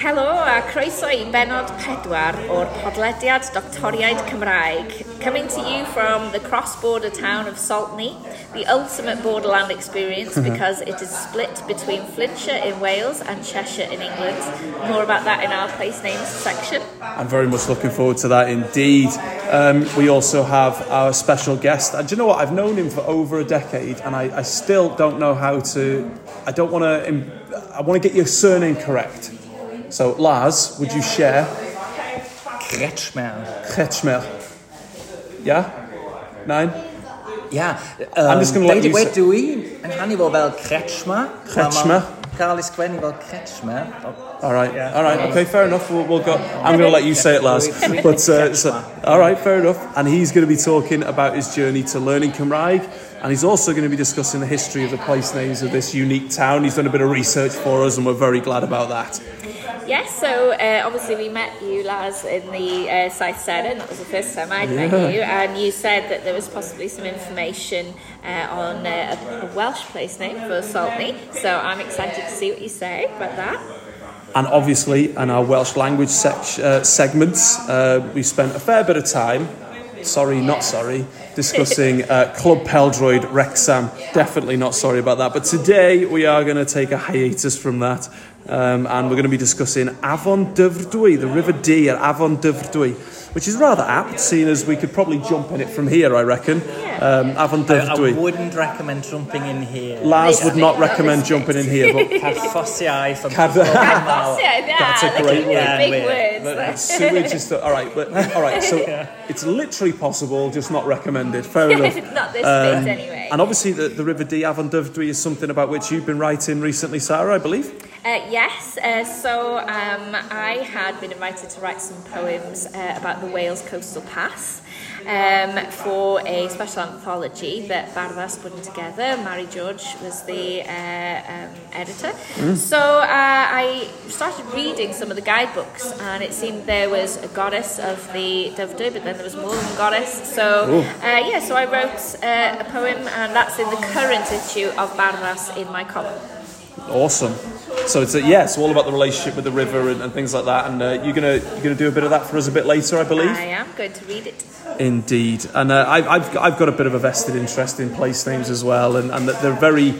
Helo a croeso i benod pedwar o'r podlediad Doctoriaid Cymraeg. Coming to you from the cross-border town of Saltney, the ultimate borderland experience because it is split between Flintshire in Wales and Cheshire in England. More about that in our place names section. I'm very much looking forward to that indeed. Um, we also have our special guest. And do you know what? I've known him for over a decade and I, I still don't know how to. I don't want to. I want to get your surname correct. So, Lars, would you share? Kretschmer. Kretschmer. Yeah? Nine? Ja, I'm just gonna let you Wait do we? Hannu fo fel Kretschmer. Kretschmer. Gael ei sgwennu Kretschmer. All right. Yeah. All right. Okay. Fair enough. We'll, we'll go. I'm going to let you say it, Lars. But uh, so, all right. Fair enough. And he's going to be talking about his journey to learning Cymraeg, and he's also going to be discussing the history of the place names of this unique town. He's done a bit of research for us, and we're very glad about that. Yes, so uh, obviously we met you, Lars, in the uh, South Seven. That was the first time I'd Yeah. met you, and you said that there was possibly some information uh, on uh, a, a Welsh place name for Saltney. So I'm excited to see what you say about that. And obviously, in our Welsh language sec- uh, segments, uh, we spent a fair bit of time, sorry, not sorry, discussing uh, Club Peldroid Wrexham. Definitely not sorry about that. But today we are going to take a hiatus from that. Um, and we're going to be discussing Afon Dyfrdwy, the River Dee at Afon Dyfrdwy, which is rather apt, seeing as we could probably jump in it from here, I reckon. Um, Avon I, I wouldn't recommend jumping in here. Lars would not Not recommend jumping in here, but Carffosiau from Cad- Yeah, That's a look great at you, word. Big Yeah, words. But sewage is the, all right, but all right. So it's literally possible, just not recommended. Fair enough. Not this Um, bit anyway. And obviously, the, the River Dee Afon Dyfrdwy is something about which you've been writing recently, Sara, I believe. Uh, yes, uh, so um, I had been invited to write some poems uh, about the Wales Coastal Path um, for a special anthology that Barddas put together. Mary George was the uh, um, editor. So uh, I started reading some of the guidebooks, and it seemed there was a goddess of the Dyfrdwy, but then there was more than a goddess. So uh, yeah, so I wrote uh, a poem, and that's in the current issue of Barddas in my column. Awesome. So it's a, yeah, it's all about the relationship with the river and, and things like that. And uh, you're gonna you're gonna do a bit of that for us a bit later, I believe. I am going to read it. Indeed, and uh, I've, I've, I've got a bit of a vested interest in place names as well, and, and that they're very,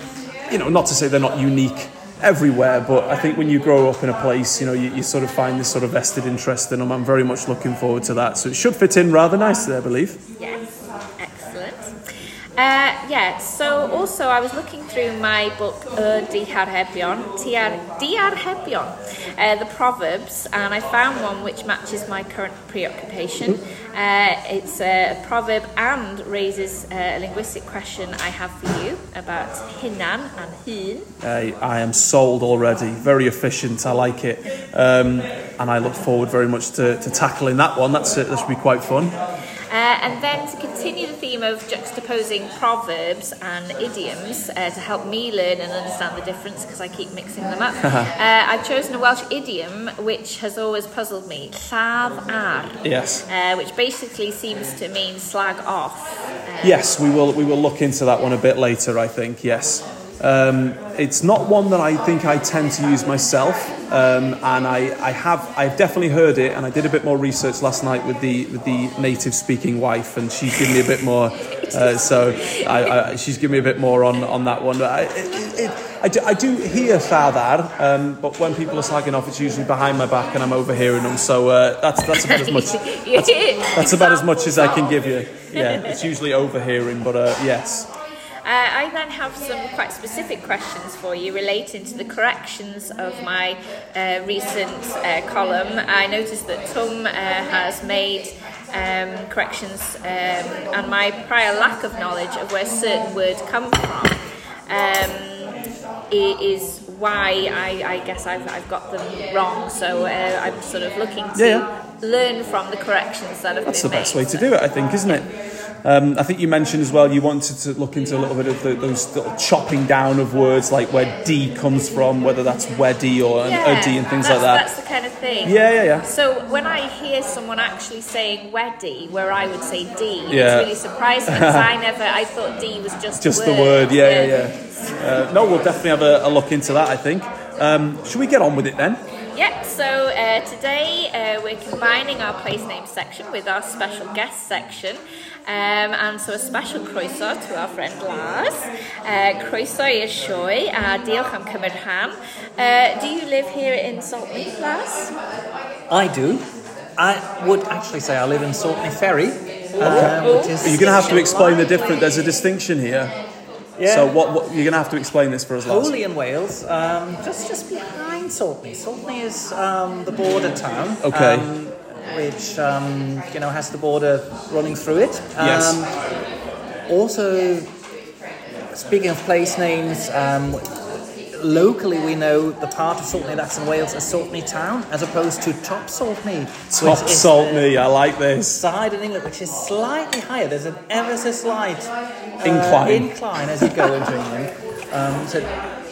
you know, not to say they're not unique everywhere, but I think when you grow up in a place, you know, you, you sort of find this sort of vested interest in them. I'm very much looking forward to that, so it should fit in rather nicely, I believe. Yes. Uh, yeah, so also I was looking through my book Tiar, Diarhebion, uh, the Proverbs, and I found one which matches my current preoccupation. Uh, it's a proverb and raises uh, a linguistic question I have for you about hinan and hun. I, I am sold already. Very efficient. I like it, um, and I look forward very much to, to tackling that one. That's. That should be quite fun. Uh, and then to continue the theme of juxtaposing proverbs and idioms uh, to help me learn and understand the difference because I keep mixing them up, uh, I've chosen a Welsh idiom which has always puzzled me, lladd ar, Yes. uh, which basically seems to mean slag off. Uh, Yes, we will. We will look into that one a bit later. I think. Yes, um, it's not one that I think I tend to use myself, um, and I, I have. I've definitely heard it, and I did a bit more research last night with the with the native speaking wife, and she's given me a bit more. Uh, so I, I, she's given me a bit more on on that one. I, it, it, I, do, I do hear lladd ar, um, but when people are slagging off, it's usually behind my back, and I'm overhearing them. So uh, that's that's about as much. That's, that's about as much as I can give you. Yeah, it's usually overhearing, but uh, yes. Uh, I then have some quite specific questions for you relating to the corrections of my uh, recent uh, column. I noticed that Tom uh, has made um, corrections um, and my prior lack of knowledge of where certain words come from um, is why I, I guess I've, I've got them wrong. So uh, I'm sort of looking to Yeah, learn from the corrections that have been made. That's the best way to do it, I think, isn't it? Um, I think you mentioned as well you wanted to look into a little bit of the, those little chopping down of words, like where D comes from, whether that's weddy or an Yeah, uddy and things like that. That's the kind of thing. Yeah, yeah, yeah. So when I hear someone actually saying weddy, where I would say D, Yeah. it's really surprising because I never, I thought D was just Just the the word, yeah, yeah, yeah. Uh, no, we'll definitely have a, a look into that, I think. Um, should we get on with it then? yeah, so uh, today uh, we're combining our place name section with our special guest section. Um, and so a special croeso to our friend Lars. Uh, croeso i'r sioe a diolch am cymryd rhan. Uh, do you live here in Saltney, Lars? I do. I would actually say I live in Saltney Ferry. uh, Oh. which is You're going to have to explain the difference. There's a distinction here. Yeah. So what, what you're going to have to explain this for us, Lars. Wholly in Wales, um, just just behind Saltney. Saltney is um, the border town. Okay. Um, which um, you know has the border running through it. Yes. Um, also, speaking of place names, um, locally we know the part of Saltney that's in Wales as Saltney Town, as opposed to Top Saltney. Top which is salt the me. I like this. Side in England, which is slightly higher. There's an ever so slight uh, Incline. incline as you go into England. Um, so,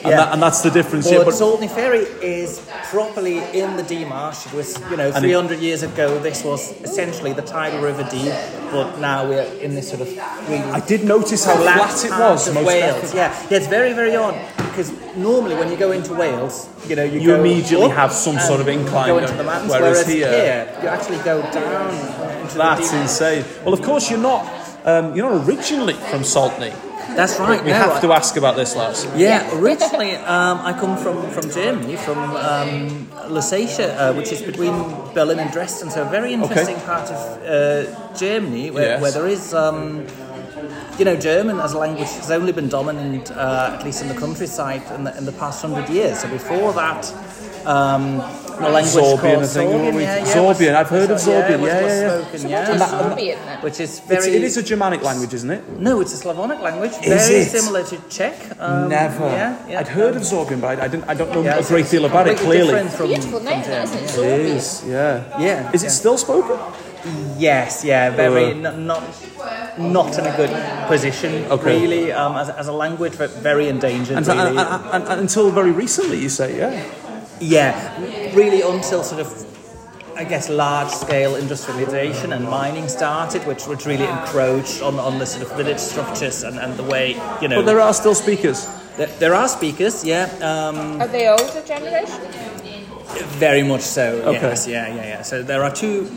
And, that, and that's the difference. but Yeah, but Saltney Ferry is properly in the Dee Marsh. It was, you know, And it- 300 years ago, this was essentially the tidal river Dee, but now we're in this sort of really I did notice how flat it was. Most Wales. Yeah, yeah, it's very, very odd because normally when you go into Wales, you know, you, You go immediately have some sort of incline, go into the mountains, Whereas whereas, here- here, you actually go down into That's insane. Well, of course you're not. Um, you're not originally from Saltney. That's right. We no, have I- to ask about this, Lars. Yeah, originally um, I come from, from Germany, from um, Lusatia, uh, which is between Berlin and Dresden, so a very interesting part of uh, Germany where, Yes. where there is, um, you know, German as a language has only been dominant, uh, at least in the countryside, in the, in the past hundred years. So before that, um, the language Sorbian, called I think. Sorbian, yeah, yeah. Sorbian. I've heard of was- yeah, Sorbian, was- yeah, yeah, yeah. spoken, So yeah. what is And that- and Sorbian then? Which is It's, very. it is a Germanic language, isn't it? no, it's a Slavonic language, Is very it? similar to Czech. Um, Never. Yeah, yeah. I'd heard of Sorbian, but I, I didn't. I don't know Yeah, a great deal about it. Clearly, different from- Beautiful from name, that, isn't it? yeah. it Sorbian. is. Yeah. Yeah, Is it still spoken? Yes, yeah, very Uh. n- not not in a good position Okay. really um, as, as a language, but very endangered. And, really. and- and- and- and until very recently, you say, yeah. yeah, really until sort of. I guess large scale industrialization and mining started, which, which really encroached on, on the sort of village structures and, and the way, you know. But there are still speakers. there, there are speakers, yeah, um, Are they older generation? very much so. Okay. Yes, yeah, yeah, yeah. So there are two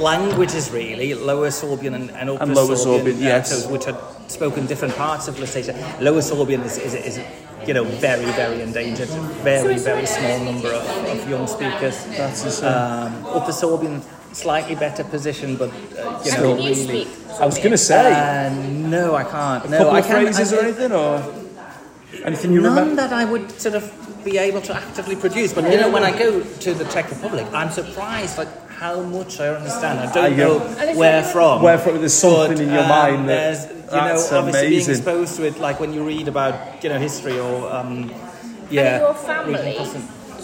languages really, Lower Sorbian and, and Upper And Lower Sorbian, uh, yes. so- which are spoken different parts of Lusatia. Lower Sorbian is, is, is you know, very, very endangered. Very, very small number of, of young speakers. That's insane. Um, Upper Sorbian, slightly better position, but uh, you know, can really. speak? I was going to say, Uh, no, I can't. a No, couple I of can, phrases I, or anything, or anything you None remember? that I would sort of be able to actively produce. But you know, when I go to the Czech Republic, I'm surprised like how much I understand. I don't I know where from. Where from? There's something But, in your um, mind that- there's, you that's know, obviously being amazing. exposed to it, like when you read about you know history or um, And yeah. your reading family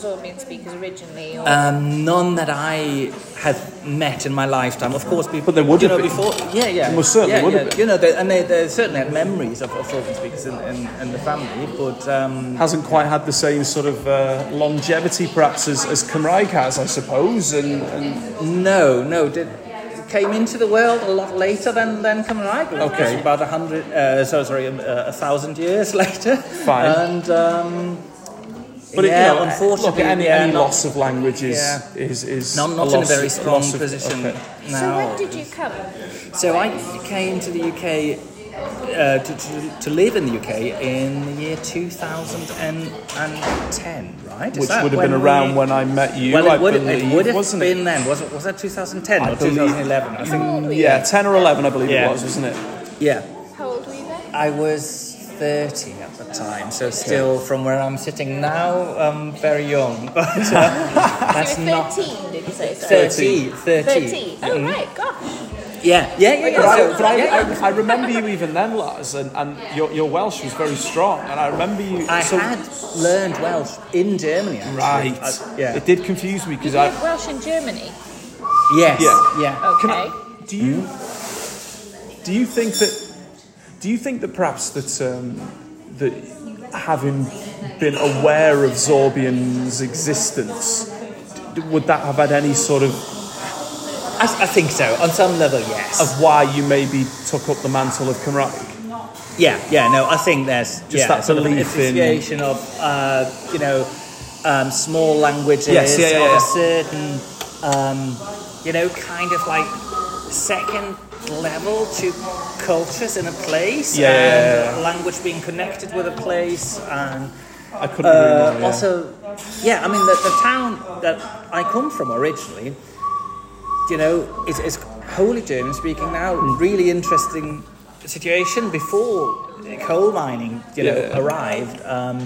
custom- Sorbian speakers originally? Or? Um, none that I have met in my lifetime. Of course, people. But there would you have know, been. before. Yeah, yeah. There most certainly yeah, would yeah. have been. You know, they, and they, they certainly had memories of, of Sorbian speakers in, in, in the family, but. Um, Hasn't quite had the same sort of uh, longevity, perhaps, as, as Cymraeg has, I suppose. And, and No, no. Did, came into the world a lot later than than Cymraeg. Okay. About a hundred, uh, so sorry, uh, a thousand years later. Fine. And um, but it, you know, unfortunately, look, any, yeah, any not- loss of language is Yeah. is, is not, not a in a very strong of- position okay. now. so when did you come? So I came to the UK uh, to, to, to live in the UK in the year 2010, right? Is Which would have been around we- when I met you, Well, I would, believe, it would have wasn't been it? then. Was, it, was that 2010 I or 2011? I think. How old were you? Yeah, 10 or 11, I believe Yeah. it was, wasn't it? Yeah. How old were you then? I was 30 at the time, so still from where I'm sitting now, um, very young. But uh, that's you were not 13, did you say? so? 30. 30. 13. Oh, right, gosh. Yeah, yeah, yeah. yeah. But, I, So- but I, yeah. I, I remember you even then, Lars, and, and your, your Welsh was very strong. And I remember you. I so- had learned Welsh in Germany. Actually. Right. Uh, yeah. It did confuse me because I. live Welsh in Germany? Yes. Yeah. Yeah. Can Okay. I, do you do you think that do you think that perhaps that um, that having been aware of Sorbian's existence would that have had any sort of I, I think so. On some level, yes. of why you maybe took up the mantle of Cymraeg? yeah, yeah. No, I think there's Just yeah, that sort of an belief in- of uh, you know um, small languages Yes, yeah, yeah, of yeah. a certain, um, you know, kind of like second level to cultures in a place Yeah, and yeah, yeah. language being connected with a place and I couldn't uh, more. Yeah. also, yeah, I mean, the, the town that I come from originally, you know, is, is wholly German speaking now. Hmm. Really interesting situation before coal mining, you know, Yeah. arrived. Um,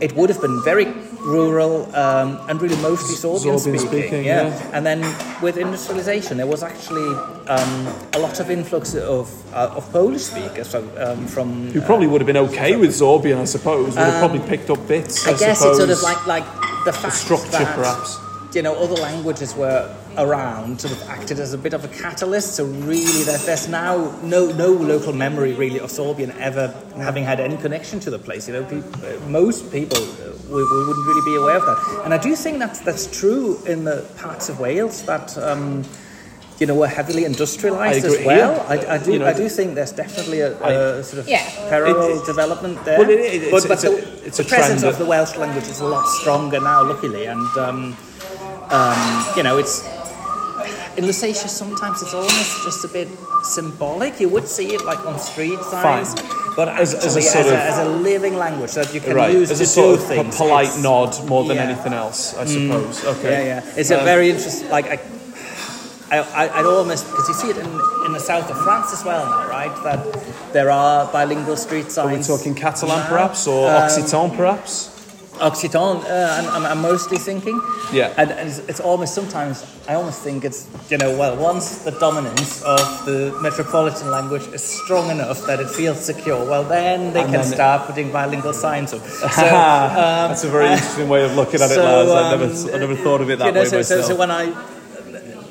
it would have been very rural um, and really mostly Sorbian, Sorbian speaking, yeah. yeah. And then with industrialization, there was actually um, a lot of influx of uh, of Polish speakers from um, from Who probably would have been okay with Sorbian, I suppose. Would have probably picked up bits. I, I guess suppose. it's sort of like like the fact structure, that, perhaps. You know, other languages were around, sort of acted as a bit of a catalyst. So really, there, there's now no no local memory really of Sorbian ever having had any connection to the place. You know, peop uh, most people uh, we, we wouldn't really be aware of that. And I do think that's that's true in the parts of Wales that. Um, you know, were heavily industrialised as well. yeah. I, I do. You know, I do think there's definitely a, a sort of Yeah. parallel It- it- development there. Well, it- it- it's- but but it's a- the, it's the a presence trend of that- the Welsh language is a lot stronger now, luckily, and um, um, you know, it's in Lusatia. Sometimes it's almost just a bit symbolic. You would see it like on street signs, but As- as a as, sort a, of- as a living language that you can right, use as a sort do of things. a polite It's- nod more than yeah. anything else, I suppose. Okay. Yeah, yeah. It's Um, a very interesting. Like I, I, I- I'd almost because you see it in, in the south of France as well now, right? That there are bilingual street Are signs. we talking Catalan now. perhaps or Um, Occitan perhaps? Occitan, uh, I'm, I'm, mostly thinking. Yeah. And, and it's, it's almost sometimes, I almost think it's, you know, well, once the dominance of the metropolitan language is strong enough that it feels secure, well, then they And can then it- start putting bilingual signs up. So, That's a very interesting way of looking at it, so, lads. I um, never, I never thought of it that you know, way so, so, myself. so when I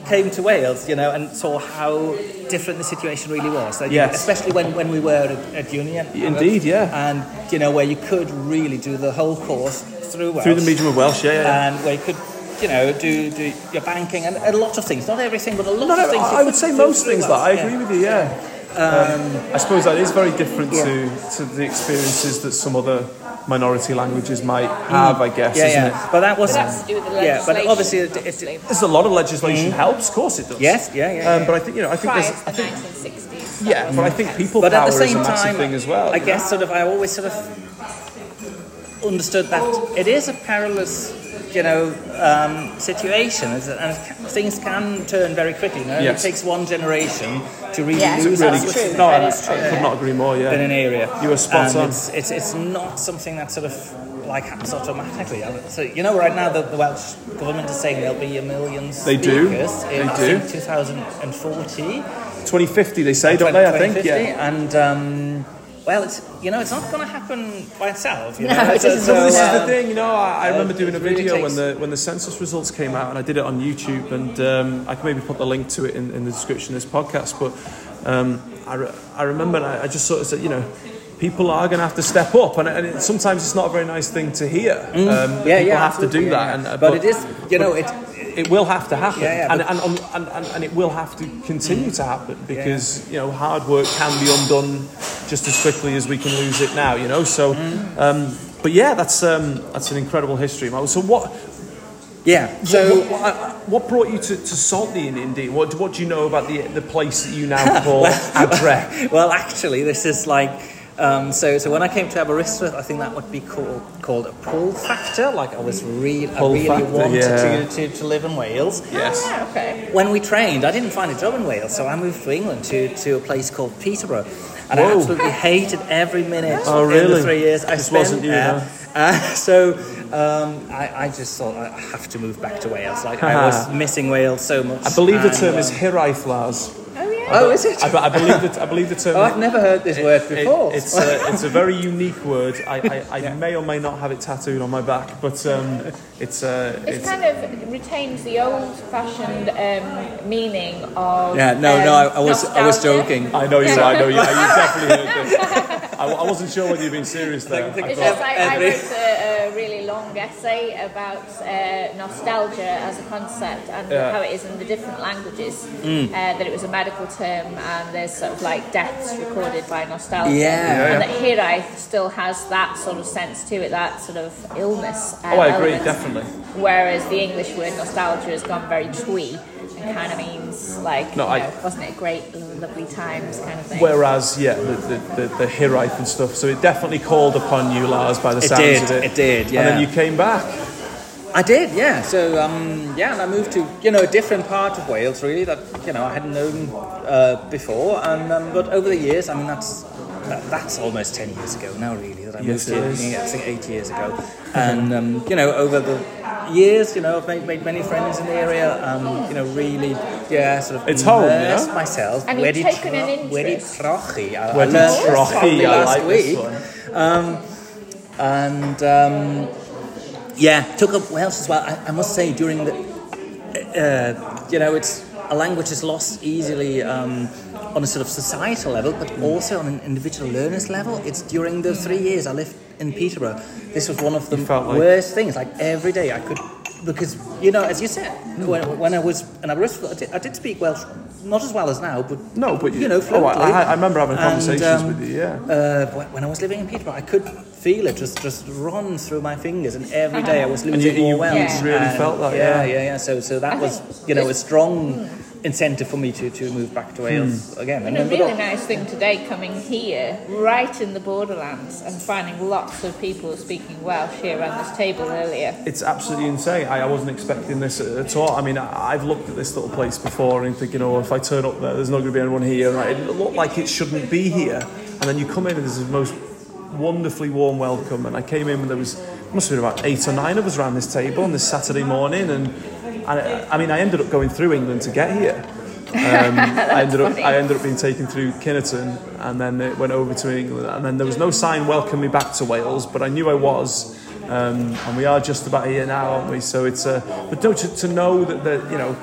came to Wales, you know, and saw how different the situation really was, like, Yes. especially when, when we were at, at uni. and- Indeed, yeah. And, you know, where you could really do the whole course through Welsh. Through the medium of Welsh, yeah, yeah. yeah. and where you could, you know, do, do your banking and a lot of things. Not everything, but a lot of things. I, would say most things. That Welsh, I yeah. agree with you. Yeah. Um, I suppose that is very different Yeah. to, to the experiences that some other minority languages might have. I guess, Yeah, isn't yeah. it? But that was. But that's to do with the Yeah, but obviously, it, it, obviously. There's a lot of legislation helps. Of course, it does. Yes, yeah, yeah, Um, yeah. but I think you know, I think Prior there's, to I the think 1960s. yeah, but I think people but power at the same is a massive time, thing as well. I you know? guess sort of I always sort of understood that it is a perilous, you know, um, situation, and things can turn very quickly. You know? Yes. It takes one generation to really Yeah, lose that's that true. No, I. I could not agree more. Yeah, in an area. You were spot and on. It's, it's, it's not something that sort of like happens automatically. So you know, right now the, the Welsh government is saying there'll be a million They do. speakers in They do. 2040. 2050, they say, don't they? I think. Yeah. And um, well, it's you know, it's not going to happen by itself. You No, it So- so, Well, this is um, the thing, you know. I, I remember doing a it really video when the when the census results came out, and I did it on YouTube, and um, I can maybe put the link to it in, in the description of this podcast. But um, I, re- I remember, I, I just sort of said, you know, people are going to have to step up, and, and it, sometimes it's not a very nice thing to hear. Um, Mm. yeah, people yeah, have to do that, yeah. and, uh, but, it is, you know, it. It will have to happen, Yeah, yeah, and, and, and, and, and it will have to continue to happen because you know hard work can be undone just as quickly as we can lose it now. You know, so. Mm. Um, but yeah, that's um, that's an incredible history. So what? Yeah. So what, what, what brought you to, to Saltney in India? What, what do you know about the the place that you now call Adrek? well, actually, this is like. Um, so, so when I came to Aberystwyth, I think that would be called called a pull factor. Like I was really, I really factor, wanted yeah. to, to, to live in Wales. Yes. Yeah, okay. When we trained, I didn't find a job in Wales, so I moved to England to, to a place called Peterborough, and I absolutely hated every minute Oh, in really? the three years I Just spent wasn't you, there. no? Uh, so um, I, I just thought I have to move back to Wales. Like I was missing Wales so much. I believe the and, term uh, is hiraeth, Lars. Oh, yeah. Is it? I, I believe that I believe the term. Oh, I've never heard this word It- before. it's, a, it's a very unique word. I, I, I may or may not have it tattooed on my back, but um, it's, uh, It's, it's kind of retains the old-fashioned um, meaning of. Yeah, no, um, no, I, I was I was joking. I know you. I know you. You definitely heard it. I, I wasn't sure whether you've been serious there. It's thought- just I, I wrote a, a really long long essay about uh, nostalgia as a concept and Yeah. how it is in the different languages. Uh, that it was a medical term and there's sort of like deaths recorded by nostalgia. Yeah. And that Hiraeth still has that sort of sense to it, that sort of illness. uh, Oh, I agree, element. definitely. Whereas the English word nostalgia has gone very twee and kind of means like, No, you I- know, wasn't it great, lovely times kind of thing. Whereas, yeah, the, the, the, the Hiraeth and stuff. So it definitely called upon you, Lars, by the It sounds did, of it. it did, yeah. And then you came back. I did, yeah. So, um, yeah, and I moved to you know a different part of Wales, really that you know I hadn't known uh, before, and um, but over the years, I mean that's that, that's almost ten years ago now, really. That I Yes, moved it here. is. Yeah, I think eight years ago, and um, you know over the years, you know I've made, made many friends in the area, and you know really, yeah, sort of It's home, you immersed know? myself. And you've Wedi taken an tro- Wedi interest. trochi. I, I Wedi trochi, probably I last like this week. one. and um, yeah, took up Welsh as well. I, I must say, during the, uh, you know, it's a language is lost easily um, on a sort of societal level, but also on an individual learner's level. It's during the three years I lived in Peterborough. This was one of the like- worst things. Like every day, I could. Because you know, as you said, when, when I was and I, was, I, did, I did speak Welsh, not as well as now, but No, but you know, oh, fluently. I, I remember having And, conversations um, with you. Yeah. uh, when I was living in Peterborough, I could feel it just just run through my fingers, and every day I was losing you- more you Welsh. really And felt that, yeah, yeah. yeah, yeah. So so that I was you know a it's- strong incentive for me to, to move back to Wales Hmm. again. And a then- really nice thing today coming here, right in the borderlands, and finding lots of people speaking Welsh here around this table earlier. It's absolutely insane. I, I wasn't expecting this at all. I mean, I, I've looked at this little place before and thinking, oh, if I turn up there, there's not going to be anyone here. Right? It looked like it shouldn't be here. And then you come in and there's the most wonderfully warm welcome. And I came in and there was, must have been about eight or nine of us around this table on this Saturday morning. And, and I, I mean, I ended up going through England to get here. Um, I ended up funny. I ended up being taken through Kinnerton and then it went over to England and then there was no sign welcoming me back to Wales but I knew I was um, and we are just about here now aren't we so it's uh, but no, to, to know that the you know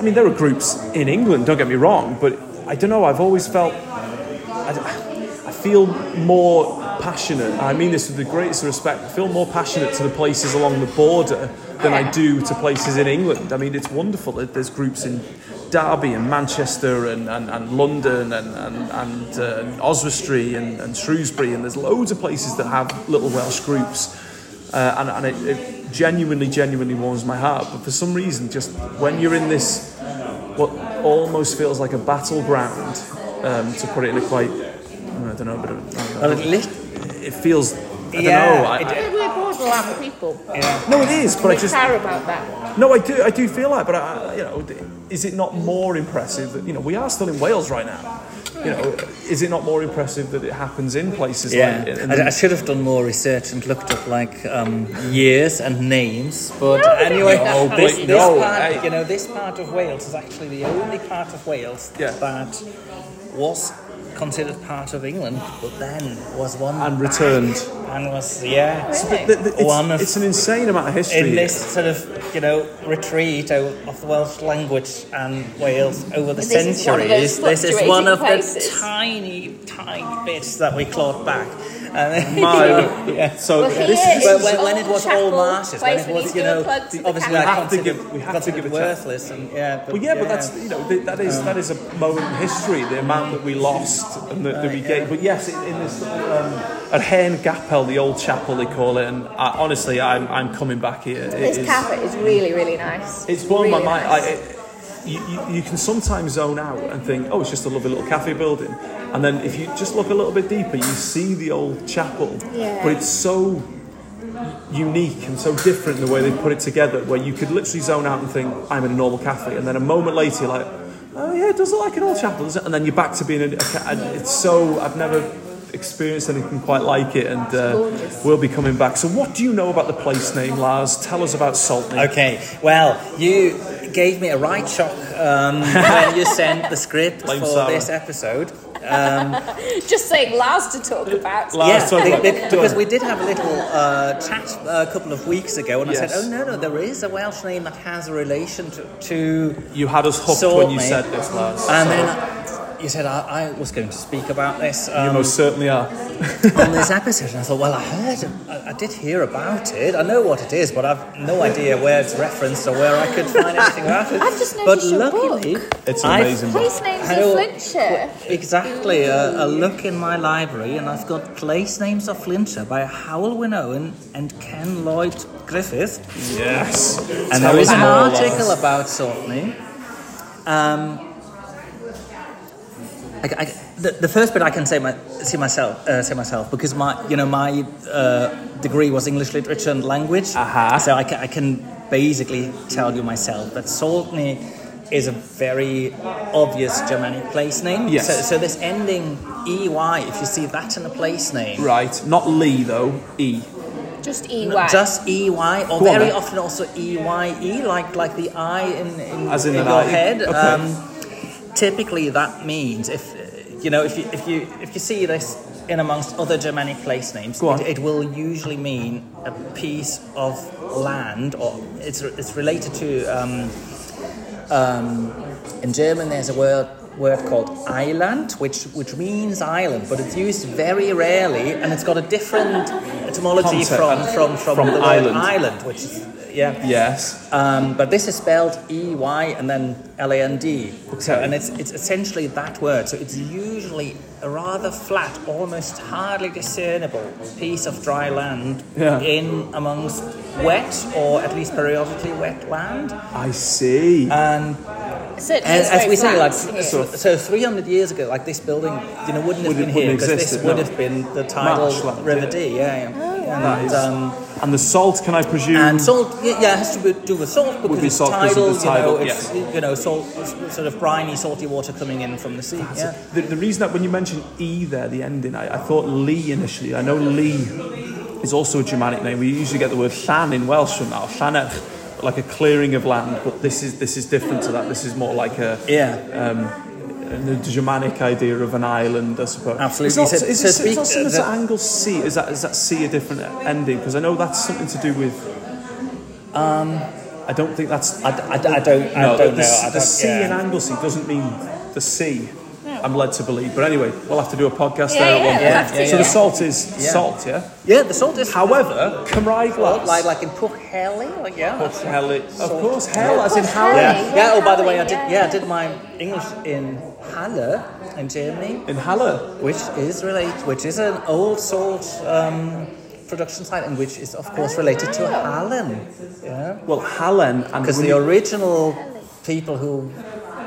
I mean there are groups in England don't get me wrong but I don't know I've always felt I, I feel more passionate. I mean this with the greatest respect. I feel more passionate to the places along the border than I do to places in England. I mean it's wonderful that there's groups in Derby and Manchester and, and, and London and, and, and, uh, and Oswestry and, and Shrewsbury and there's loads of places that have little Welsh groups. Uh, and, and it, it genuinely, genuinely warms my heart. But for some reason, just when you're in this, what almost feels like a battleground, um, to put it in a quite, I don't know, but Well, it lit- it feels. I don't Yeah, know. I, it- I, We're borderland people. yeah. no, it is, but we I just care about that. no, I do. I do feel like, but I, you know, is it not more impressive that you know we are still in Wales right now? You know, is it not more impressive that it happens in places Yeah, like? in- I, I should have done more research and looked up like um, years and names. But No, anyway, need that this, fancy. this No, part, hey. you know, this part of Wales is actually the only part of Wales Yeah. that was considered part of England, but then was one and returned. and was yeah. Really? The- the- it's, One of- it's an insane amount of history. in this sort of you know retreat o- of the Welsh language and Wales over the This is one of those centuries. This is one of the tiny, tiny bits that we clawed back. And My- yeah. So Well, this here is Well, is when, an when it was all chapel marshes, when it was, you know, a plug to the obviously camera. I have to considered, give- we have to considered give a chat. worthless, and yeah, but, Well, yeah, but that's you know th- that is that is a moment in history. The amount that we lost and that, that we gained. But yes, in, in this um, at Hen Gapel, the old chapel they call it, and I, honestly, I'm I'm coming back here. It This is- carpet is really, really nice. It's blown really my mind. Nice. I, it, you, you, you can sometimes zone out and think, oh, it's just a lovely little cafe building. And then if you just look a little bit deeper, you see the old chapel. Yeah. But it's so unique and so different in the way they put it together, where you could literally zone out and think, I'm in a normal cafe. And then a moment later, you're like, oh, yeah, it does look like an old chapel, doesn't it? And then you're back to being a, a ca- it's so, I've never experienced anything quite like it and uh, we'll be coming back. So what do you know about the place name, Lars? Tell us about Saltney. Okay, well, you gave me a right shock um, when you sent the script Blame for Sara. this episode. Just saying Lars to talk about. Lars, yeah, talk be- about- be- done. because we did have a little uh, chat a couple of weeks ago, and I said, "Oh no, no, there is a Welsh name that has a relation to." to You had us hooked when you me. said this, Lars. and So- then, you said I, I was going to speak about this You um, most certainly are. on this episode, and I thought, well, I heard, I, I did hear about it. I know what it is, but I've no idea where it's referenced or where I could find anything about it. I've just but noticed your luckily, book. It's an I've- amazing book. Place names of Flintshire. Exactly, a, a look in my library, and I've got Place Names of Flintshire by Hywel Wyn Owen and Ken Lloyd Gruffydd. Yes. And Tell there is an article about Saltney. Um, I, I, the, the first bit I can say my, see myself uh, say myself because my you know my uh, degree was English literature and language, Aha. so I can, I can basically tell you myself that Saltney is a very obvious Germanic place name. Yes. So, so this ending ey, if you see that in a place name, Right. Not Lee, though. E. Just EY. just EY, or Go very then. often also EYE, like like the I in, in, As in in an your eye. head. Okay. Um, typically, that means if uh, you know if you if you if you see this in amongst other Germanic place names, it, it will usually mean a piece of land, or it's it's related to. Um, um, in German, there's a word word called Island, which which means island, but it's used very rarely, and it's got a different etymology from from from, From the word island. island, which is yeah. Yes. Um, but this is spelled E Y and then L A N D. So, and it's it's essentially that word. So it's usually a rather flat, almost hardly discernible piece of dry land Yeah. in amongst wet or at least periodically wet land. I see. And So it as, is as very we say, like so, so 300 years ago, like this building, you know, wouldn't have Wouldn't- been here wouldn't because this existed, would have been the tidal Marshland, River yeah. Dee. Yeah, yeah. That And, is- um, and the salt, can I presume? and salt, yeah, yeah, it has to be- do with salt because be it's salt tidal. the tidal, you know, it's you know, salt, sort of briny, salty water coming in from the sea. Yeah. The, the reason that when you mentioned E there, the ending, I, I thought Lee initially. I know Lee is also a Germanic name. We usually get the word llan in Welsh from that, or llanech, like a clearing of land. But this is this is different to that. This is more like a Yeah. um, the Germanic idea of an island, I suppose. Absolutely. It's not, So- is so it, speak- it's not similar to the- Anglesey. Is that is that C a different ending? Because I know that's something to do with. Um, I don't think that's. I, I, I don't, I no, don't the, know. I don't, C yeah. in Anglesey doesn't mean the sea. I'm led to believe. But anyway, we'll have to do a podcast Yeah, there at yeah, one point. we'll have to, so the salt is Yeah. salt, yeah? Yeah, the salt is. However, Cymraeg Well, lads. like like in Pwllheli, like yeah. that's- of course, hell, as in Pwllheli. hell. Yeah. Yeah, yeah. Oh, by the way, I did. yeah, Yeah, I did my English in Halle, in Germany, In Halle. which is related, which is an old salt um, production site, and which is of course related to Hallen. Yeah. Well, Hallen Because the original people who,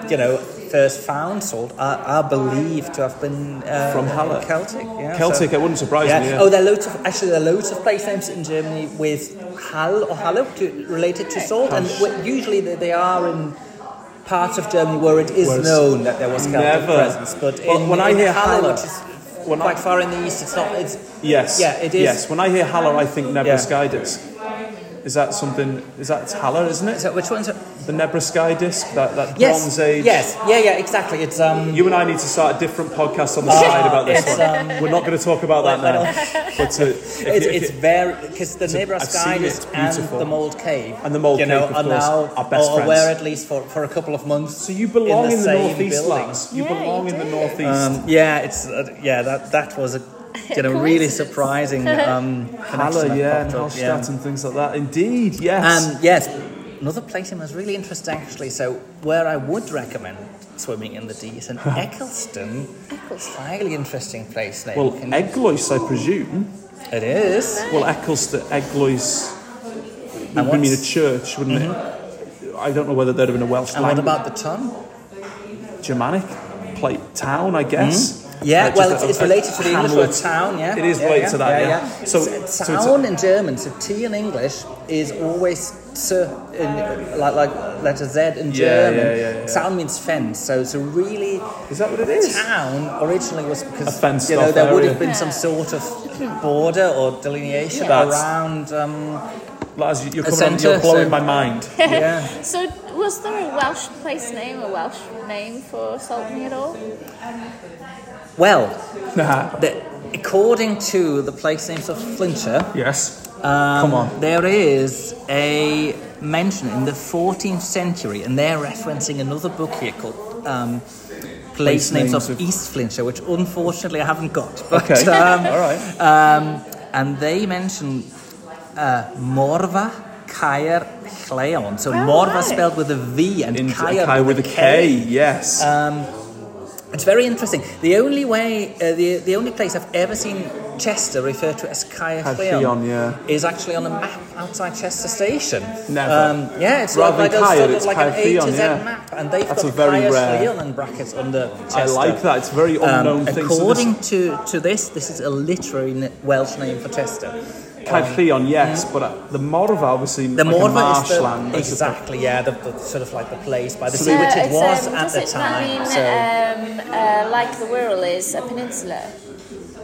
you know, first found salt are, are believed to have been uh, From Halle. Celtic. Yeah, Celtic, so- it wouldn't surprise yeah. me. Yeah. Oh, there are loads of actually there are loads of place names in Germany with Hall or Halle to, related to salt, and w- usually they, they are in parts of Germany where it is Where it's known that there was Celtic never- presence. But Well, in, when I in hear Halle, Halle- which is when I- quite far in the east, it's not. It's yes. Yeah, it is. Yes, when I hear Halle, I think Nebra sky disc. Is that something? Is that Halle, isn't it? so which one's it? The Nebra sky disc, that, that Yes. Bronze Age. Yes. Yeah. Yeah. Exactly. It's um. You and I need to start a different podcast on the side about this one. um, We're not going to talk about that now. But uh, if It's, you- if it's you- very because the I've seen it, Nebraska it's and the Mold Cape And the Mold you know, Cave, of are course, now are best or friends. were at least for, for a couple of months. so you belong in the, same northeast, lads. You Yeah, belong you in the northeast. Um, yeah, it's uh, yeah that that was a you know really surprising um, connection Halle, yeah, and popped up, Hallstatt and things like that. Indeed, yes. Um, yes, another place that was really interesting actually. So where I would recommend swimming in the Dee is in Eccleston. Eccleston. Highly interesting place name. well, Can- Eglwys, I presume. it is. Well, Eccleston, Eglwys would And mean a Mm-hmm. church, wouldn't it? I don't know whether there'd have been a Welsh And what about the ton? Germanic plate town, I guess. Yeah, Uh, just well, a- it's, it's related to the English word town, yeah. It is yeah, related yeah, to that, yeah. So, So- town so it's a- in German, so T in English is always T in, like, like letter Z in Yeah, German. yeah, yeah, yeah. Town means fence, so it's a really Is that what it is? town originally was because A fenced you know off there would have been some sort of border or delineation That's- around. Um, Lads, you're, A coming on, centre, you're blowing so- my mind. yeah, So, was there a Welsh place name, a Welsh name for Saltney at all? Well, Nah. the, according to the place names of Flintshire. Yes. Um, Come on. There is a mention in the 14th century, and they're referencing another book here called um, place, names, names of, of- East Flintshire, which unfortunately I haven't got. But, Okay, um, all right. um, and they mention uh, Morva, Caer, Lleon. So Morva right. spelled with a V and In Caer Kai with a K, yes. Um, it's very interesting. The only way, uh, the the only place I've ever seen Chester referred to as Caer yeah. is actually on a map outside Chester Station. Never. Um, yeah, it's Rather like, than like, a, Caer, sort of it's like an A to Z yeah. map, and they've That's got a very Caer rare- Lleon in brackets under Chester. I like that. It's a very Um, unknown thing. So according to, to this, this is a literary Welsh name for Chester. Caerlleon, yes, but uh, the Morva obviously The like a Morva is the. I exactly yeah, the, the sort of like the place by the So sea, they- which it was um, at the it time. Mean, so. um, uh, like the Wirral is a peninsula.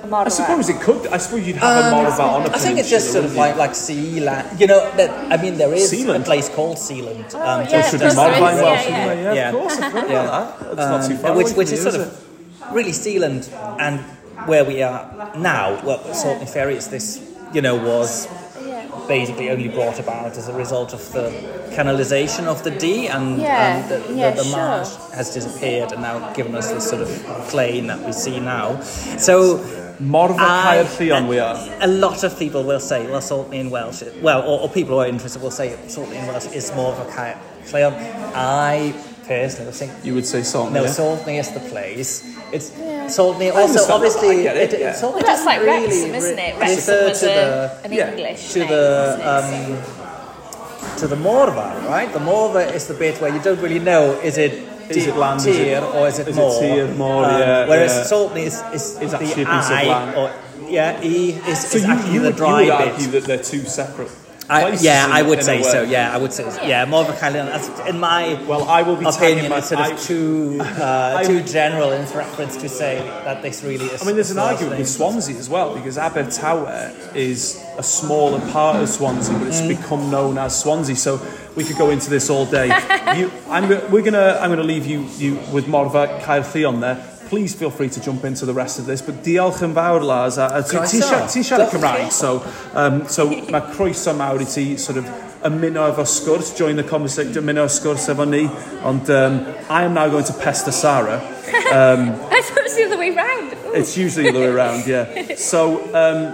Morva. I suppose it could. I suppose you'd have a Morva on a Um, I think it's just sort of like like Sealand. You know, that I mean, there is Sealand? a place called Sealand. Oh, um, yeah, you? just Should be course there Morva in Welsh, yeah. Yeah, Yeah. of course. I've heard Yeah. about that. It's not too um, far which away which is here, sort is of really Sealand and where we are now. Well, Saltney Ferry is this. You know, was Yeah. basically only brought about as a result of the canalisation of the Dee, and, Yeah, and the, yeah, the, the sure. marsh has disappeared and now given us this sort of plain that we see now. So. Morva I- Caerlleon we are. A lot of people will say, well, Saltney in Welsh, well, or, or people who are interested will say Saltney in Welsh is more of a Caer Lleon. I personally think You would say salt. no, yeah? Saltney is the place. It's Saltney. understand Also, that. obviously, I get it, yeah. Saltney Well, that's doesn't like really Wrexham, isn't it? Wrexham refer was to a, the an yeah, English to name, the um, to the Morva, right? The Morva is the bit where you don't really know is it Is it land, is it- tier or is it is it more? Um, tier, more, yeah, Whereas yeah. Saltney is is, Is the actually a piece of land. or yeah, E is, So is you, actually you, the would, you dry would bit. argue that they're two separate I, yeah, in- I would say so. Yeah, I would say so. Yeah, Morva Caerlleon. as- In my Well, I will be opinion, my- it's sort of I- too uh, too general in reference to say that this really is. I mean, there's an a argument with. Swansea as well because Abertawe is a smaller part of Swansea, but Mm. it's become known as Swansea. So we could go into this all day. you, I'm, we're gonna, I'm gonna leave you, you with Morfa Caerlleon there. please feel free to jump into the rest of this, but diolch yn fawr, Lars. A, a ti, ti, siarad, siarad Cymraeg, so, um, so mae croeso mawr i ti sort of ymuno efo sgwrs, join the conversation, ymuno sgwrs efo ni, ond um, I am now going to pester Sarah. Um, I thought it was the other way round. Ooh. It's usually the other way round, yeah. So, um,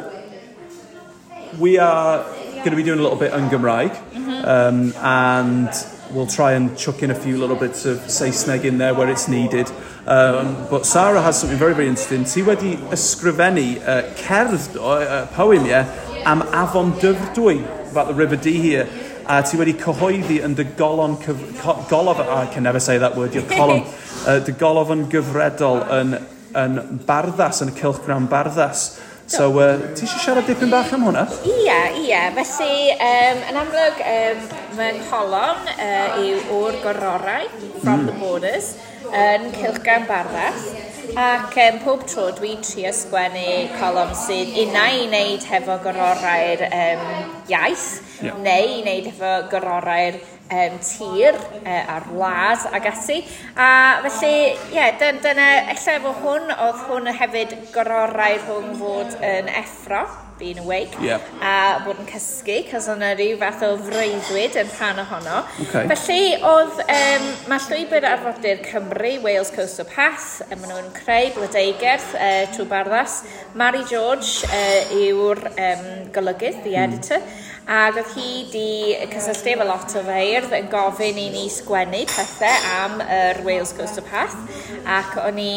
we are going to be doing a little bit on Gymraeg, mm -hmm. um, and we'll try and chuck in a few little bits of Saesneg in there where it's needed. Um, but Sarah has something very, very interesting. Ti wedi ysgrifennu uh, cerdd o uh, poem, yeah, am Afon Dyfrdwy, about the River Dee here. A ti wedi cyhoeddi yn dy golon... Golof... I can never say that word, your colon. Uh, dy golofon gyfredol yn, yn barddas, yn y cilchgram barddas. So, uh, ti eisiau siarad dipyn bach am hwnna? Ia, ia. Felly, um, yn amlwg, um, fy ngholon uh, yw o'r gororau, from mm. the borders yn Cilgan Barddas ac um, pob tro dwi'n trio sgwennu colom sydd unna i wneud hefo gororau'r um, iaith yeah. neu i wneud hefo gororau'r um, tir uh, a'r wlad ag ati. A felly, ie, yeah, dyna, dyna efo hwn, oedd hwn hefyd gororau rhwng fod yn effro being awake yeah. a bod yn cysgu, cos yna rhyw fath o freuddwyd yn rhan ohono. Okay. Felly, oedd, um, mae llwybr arfordir Cymru, Wales Coastal Path, a maen nhw'n creu blodeigerth uh, trwy barddas. Mary George uh, yw'r um, golygydd, the editor. Mm ac oedd hi di cysylltu efo lot o feirdd yn gofyn i ni sgwennu pethau am yr Wales Coast of Path ac o'n i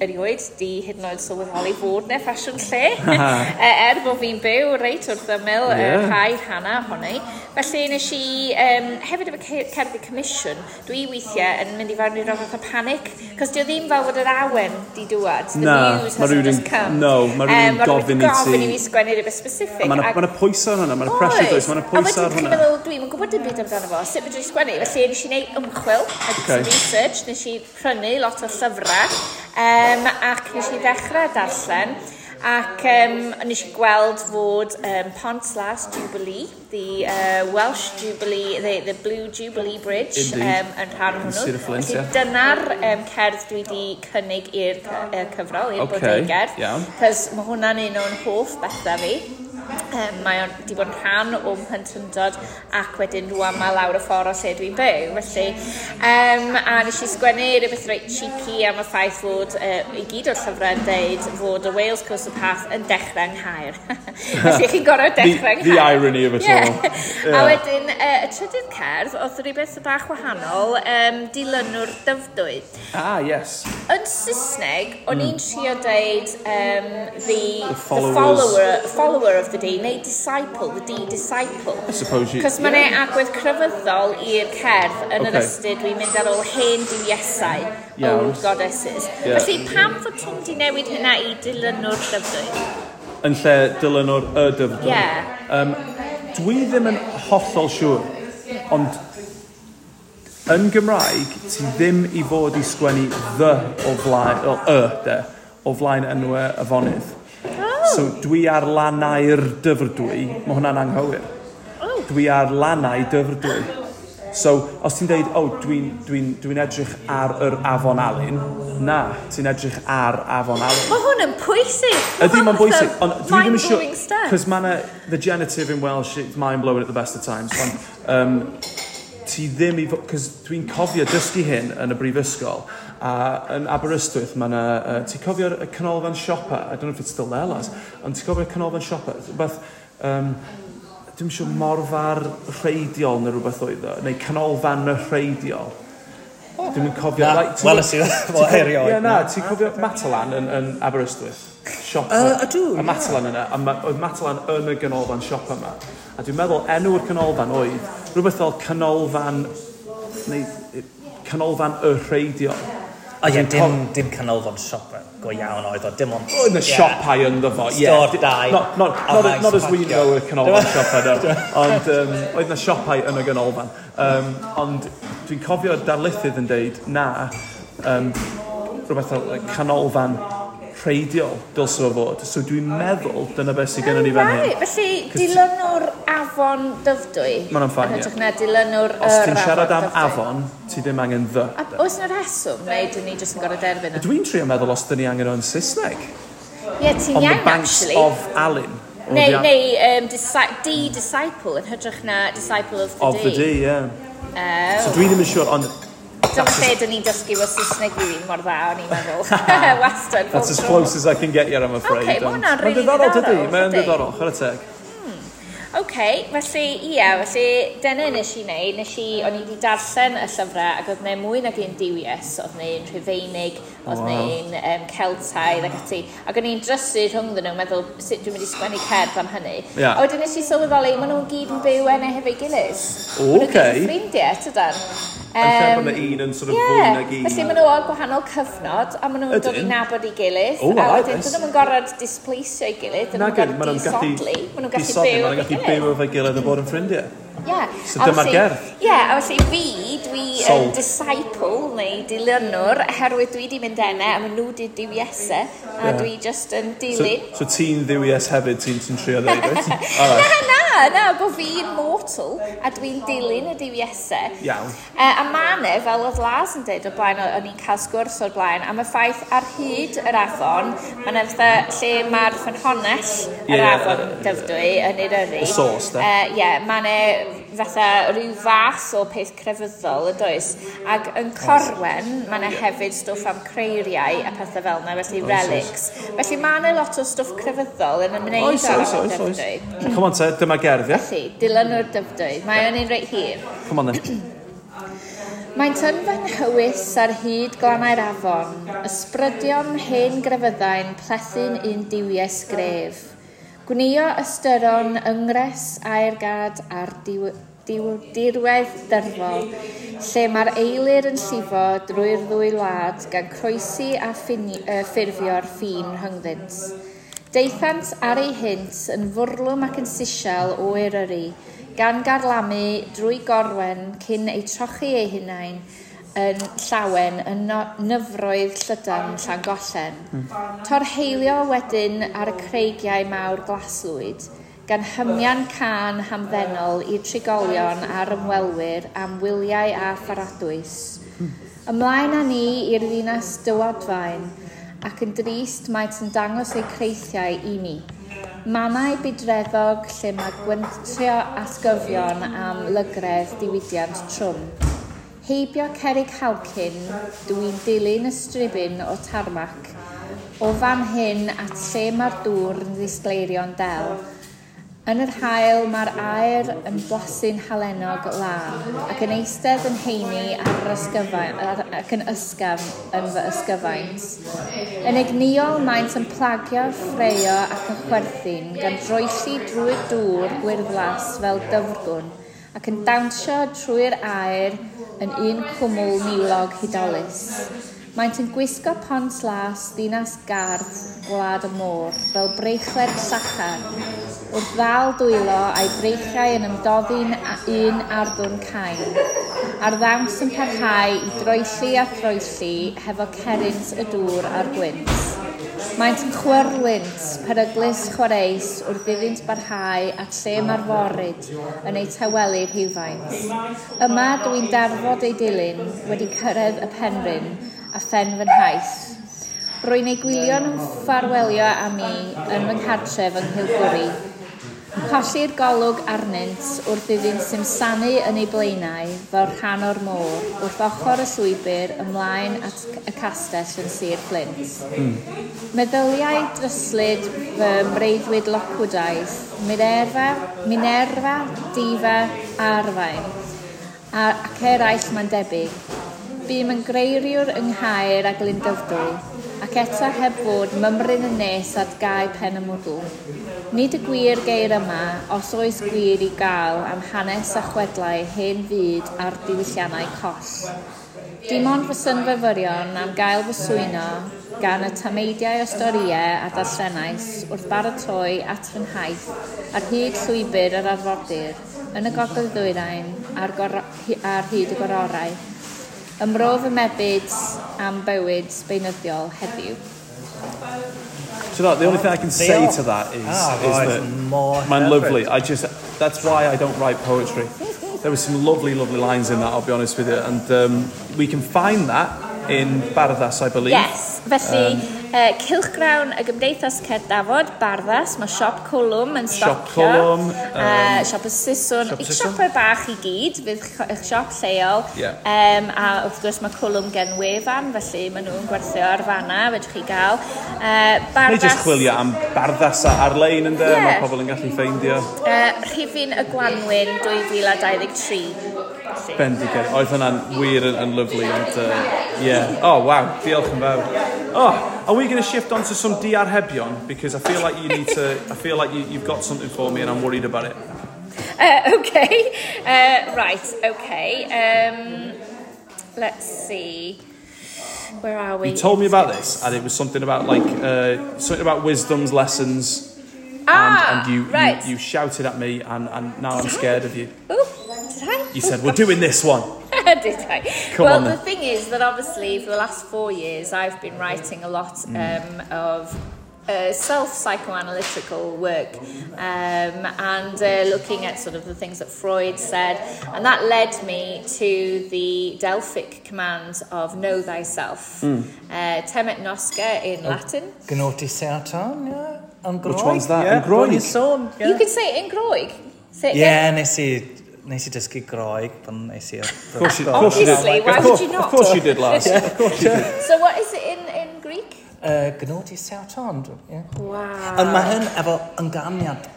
erioed di hyd yn oed sylweddoli fod neu ffasiwn lle e, er bod fi'n byw reit wrth ymyl yeah. rhai hana honni. Felly nes i um, hefyd efo cerddi comisiwn, dwi weithiau yn mynd i fewn i'r rofath o panic cos di o ddim fel bod yr awen di dŵad. The Na, news has just come. No, mae rhywun um, gofyn i ti. Mae rhywun gofyn i fi sgwennu rhywbeth specific. Mae yna pwysau hwnna, mae yna pressure does, mae'n pwys ar hwnna. A wedyn meddwl, dwi'n gwybod dim byd amdano fo, sut fydw i sgwennu. Felly, nes i wneud ymchwil, a okay. research, nes i prynu lot o llyfrau, um, ac nes i ddechrau darllen. Ac um, nes i gweld fod um, Pont's Jubilee, the uh, Welsh Jubilee, the, the Blue Jubilee Bridge Indeed. um, yn rhan hwnnw. Sir Flint, ie. Dyna'r um, cerdd dwi wedi cynnig i'r cyfrol, i'r okay. bodeger. Cos mae hwnna'n un o'n hoff bethau fi um, mae o'n wedi bod yn rhan o plentyndod ac wedyn rwan mae lawr y ffordd o lle dwi'n byw. Felly, um, a nes i sgwennu rhywbeth reit cheeky am y ffaith fod uh, i gyd o'r llyfrau yn deud fod y Wales Coastal Path yn dechrau'n hair. Felly chi'n gorau dechrau'n hair. The irony of it yeah. all. Yeah. A wedyn, uh, y trydydd cerdd, oedd rhywbeth y bach wahanol, um, dilynwr dyfdwyd. Ah, yes. Yn Saesneg, o'n mm. i'n hmm. trio deud um, the, the, followers. the follower, follower of the di, neu disciple, the D disciple. Suppose you... Cos mae'n yeah. agwedd crefyddol i'r cerdd yn okay. yr ystyr dwi'n mynd ar ôl hen diwiesau, yeah, old goddesses. Yeah. Felly pam fod ti'n di newid hynna i dilynwr llyfdwy? Yn lle dilynwr y dyfdwy? Yeah. Um, dwi ddim yn hollol siŵr, ond yn Gymraeg, ti ddim i fod i sgwennu the o flaen, o y de, o flaen enwau afonydd. So dwi ar lanau'r dyfrdwy, mae hwnna'n anghywir. Oh. Dwi ar lanau dyfrdwy. So, os ti'n deud, o, oh, dwi'n dwi dwi, edrych ar yr afon Alun, na, ti'n edrych ar afon Alun. Mae hwn yn pwysig. Ydy, mae'n bwysig. Ond dwi ddim yn siŵr, cos mae yna, the genitive in Welsh, it's mind-blowing at the best of times. Ond, um, ti ddim i, cos dwi'n cofio dysgu hyn yn y brifysgol, A yn Aberystwyth, mae yna... Uh, ti'n cofio'r canolfan siopa? I don't know if it's still there, las. Ond ti'n cofio'r canolfan siopa? Beth... Um, dwi'n siŵr morfar rheidiol neu rhywbeth oedd o, neu canolfan y rheidiol. Oh, dwi'n cofio... Na, like, wel ysio, fo herio. Ie, na, ti'n cofio Matalan yn, yn Aberystwyth? Siopa. Uh, ydw, ie. Y Matalan yna, a ma, oedd Matalan yn y ganolfan siop yma. A dwi'n meddwl enw'r canolfan oedd rhywbeth fel canolfan... neu canolfan y rheidiol. Oedd ie, dim, dim canolfan siop go iawn oedd o, dim ond... Oedd y siopau ynddo fo, ie. Stor dau. Not, not, not, nice not as we know y canolfan siopau yna, ond um, oedd y siopau yn y ganolfan. Um, ond dwi'n cofio darlithydd yn deud, na, um, rhywbeth o canolfan preidiol dylse fo fod. So dwi'n meddwl dyna beth sydd gennym ni fan hyn. Right. Felly, dilynwr afon dyfdwy. Mae'n am ffain, ie. Na, dilynwr Os yr ti'n siarad am afon, ti ddim angen ddy. A oes yna reswm, neu dyn ni jyst yn gorau derbyn o? Dwi'n trio meddwl os dyn ni angen o'n Saesneg. Ie, ti'n iawn, actually. On the banks of Alun. Neu, neu um, D-Disciple, yn hytrach na disciple of the D. Of the D, ie. Yeah. Oh. So dwi ddim yn siŵr, ond Dyma lle dyn ni'n dysgu fod Saesneg i fi mor dda, o'n i'n meddwl. Wastad. That's as close as I can get here, I'm afraid. Okay, mae hwnna'n rili ddiddorol. Mae'n ddiddorol, mae'n ddiddorol, chwer y teg. Hmm. OK, felly ie, felly dyna nes i wneud. Nes i, o'n i wedi darllen y llyfrau ac oedd neu mwy nag un diwies, oedd neu'n rhyfeinig, oedd wow. neu'n um, celtaidd ac ati. Ac o'n i'n drysu rhwng nhw, meddwl sut dwi'n mynd i sgwennu cerdd am hynny. Yeah. A wedyn nes i sylweddoli, maen nhw'n gyd yn byw enau hefo'i gilydd. O, oh, OK. Maen nhw'n ffrindiau, tydan. Um, yn lle bod na un yn sort of yeah. fwy nag un. Felly maen nhw ar gwahanol cyfnod, a maen nhw'n dod i nabod i gilydd. Oh, a wedyn, dyn nhw'n gorfod displeisio i gilydd, dyn nhw'n gorfod disodli. Maen nhw'n gallu byw efo'i gilydd. byw efo'i gilydd a bod yn ffrindiau. Ie. So dyma'r gerdd. Ie, a felly fi, dwi so, yn disciple neu dilynwr oherwydd dwi di mynd ene a maen nhw di diw a yeah. dwi just yn dilyn. So, so ti'n ddiwies hefyd ti'n ti trio ddeud it? right. Na, na, na, bod fi'n mortal a dwi'n dilyn y diw Iawn. Uh, a ma fel oedd Lars yn dweud o blaen, o'n i'n cael sgwrs o'r blaen, am y ffaith ar hyd yr afon, mae'n yna fatha lle mae'r ffynhonell yr yeah, afon, yeah, dyfdwy, yn Eryri. Y sos, da? Ie, uh, yeah, mae fatha rhyw fath o peth crefyddol ydoes ac yn Corwen mae yna hefyd stwff am creiriau a pethau fel yna felly relics. Felly mae yna lot o stwff crefyddol yn ymwneud oes, oes, oes, oes. Come on te, dyma gerdd ie? Felly, dilyn o'r Dyfdwy, mae o'n un reit hir. Come on then. Mae'n tyn fy nhywys ar hyd glanau'r afon, ysbrydion hen grefyddau'n plethu'n un diwies gref. Gwnio ystyron yngres a'r diw, diw, dirwedd dyrfol, lle mae'r eilir yn llifo drwy'r ddwy wlad gan croesi a ffini, uh, ffurfio'r ffin rhyngddynt. Deithant ar ei hynt yn fwrlwm ac yn sisial o Eryri, gan garlamu drwy gorwen cyn ei trochi ei hunain, yn llawen yn no, nyfroedd llydan Llangollen. Tor Torheilio wedyn ar y creigiau mawr glaslwyd, gan hymian can hamddenol i trigolion a'r ymwelwyr am wyliau a pharadwys. Ymlaen â ni i'r ddinas dywadfaen, ac yn drist maent yn dangos eu creithiau i ni. Mannau bydreddog lle mae gwyntrio atgyfion am lygredd diwydiant trwm. Heibio Cerig halcyn, dwi'n dilyn y stribyn o tarmac, o fan hyn at lle mae'r dŵr yn ddisgleirio'n del. Yn yr hael mae'r aer yn blasu'n halenog la, ac yn eistedd yn heini ar ysgyfain, ac yn ysgaf yn fy ysgyfaint. Yn egniol maent yn plagio, ffreio ac yn chwerthin, gan droesi drwy'r dŵr gwyrddlas fel dyfrgwn, ac yn dawnsio trwy'r aer yn un cwmwl milog hudolus. Maent yn gwisgo pont las ddinas gardd gwlad y môr fel breichler sachar, wrth ddal dwylo a'i breichiau yn ymdoddi'n un arddwn cain, a'r ddawns yn parhau i droelli a throelli hefo cerins y dŵr a'r gwynt. Maent yn chwerlynt, peryglis chwareus, wrth iddynt barhau at lle mae'r forid yn ei tawelu rhywfaint. Yma dwi'n darfod ei dilyn wedi cyrraedd y penryn a phen fy nhaith. Rwy'n ei gwylio'n ffarwelio am mi yn fy nghartref yng Nghylgwri, Colli'r golwg arnynt wrth iddynt simsanu yn ei blaenau fel rhan o'r môr wrth ochr y llwybr ymlaen at y castell yn Sir Flint. Mm. Meddyliau dryslyd fy mreiddwyd locwdaeth, Minerva, Minerva, Diva, a Arfain, ac eraill mae'n debyg. Bym yn greiriwr yng Nghaer a Glyndybdwy, ac eto heb fod mymryn yn nes at gau pen y mwdl. Nid y gwir geir yma, os oes gwir i gael am hanes a chwedlau hen fyd a'r diwylliannau coll. Dim ond fy synfyfyrion am gael fy swyno gan y tameidiau o storiau a darllenais wrth baratoi at fy nhaith ar hyd llwybr yr arfordir, yn y gogledd ddwyrain a'r, ar hyd y gororau, Ymrof y mebyd am bywyd sbeinyddiol heddiw. So that, the only thing I can say to that is, oh, is that man, lovely. I just that's why I don't write poetry. There were some lovely, lovely lines in that. I'll be honest with you, and um, we can find that in Barddas, I believe. Yes, felly um, uh, Cilchgrawn y Gymdeithas Cerdafod, Barddas, mae siop Cwlwm yn stopio. Siop Cwlwm. Um, uh, siop y Sison, siop siopau bach i gyd, fydd eich siop lleol. Yeah. Um, a wrth gwrs mae Cwlwm gen wefan, felly maen nhw'n gwerthio ar fanna, fedrwch chi gael. Uh, barddas... Neu jyst chwilio am Barddas a ar-lein ynddo, yeah. mae pobl yn gallu ffeindio. Uh, Rhifin y Gwanwyn 2023. Bendigen. Oedd hwnna'n wir yn, yn lyflu, ond uh, yeah. Oh, wow, diolch yn fawr. Oh, are we going to shift on to some diarhebion? Because I feel like you need to, I feel like you, you've got something for me and I'm worried about it. Uh, okay, uh, right, okay. Um, let's see. Where are we? You told me about this, and it was something about like uh, something about wisdom's lessons. Ah, and, and you, right. you, you shouted at me, and, and now I'm scared of you. Ooh, did I? You said we're doing this one. Did I? Come well, the thing is that obviously for the last four years I've been writing a lot mm. um, of uh, self psychoanalytical work um, and uh, looking at sort of the things that Freud said, and that led me to the Delphic command of know thyself. Mm. Uh, temet nosce in oh, Latin. Gnoti Sertan, yeah. Which one's that? Yeah, Groig. Yeah. You can say it in Groig. Say yeah, nes i nes i dysgu Groeg pan nes i... Of course you, of course Obviously, you did. why would you not? Of course you did, Lars. yeah, of course you did. So what is it in, in Greek? Uh, Gnodi Sewton. Yeah. Wow. Ond mae hyn efo ynganiad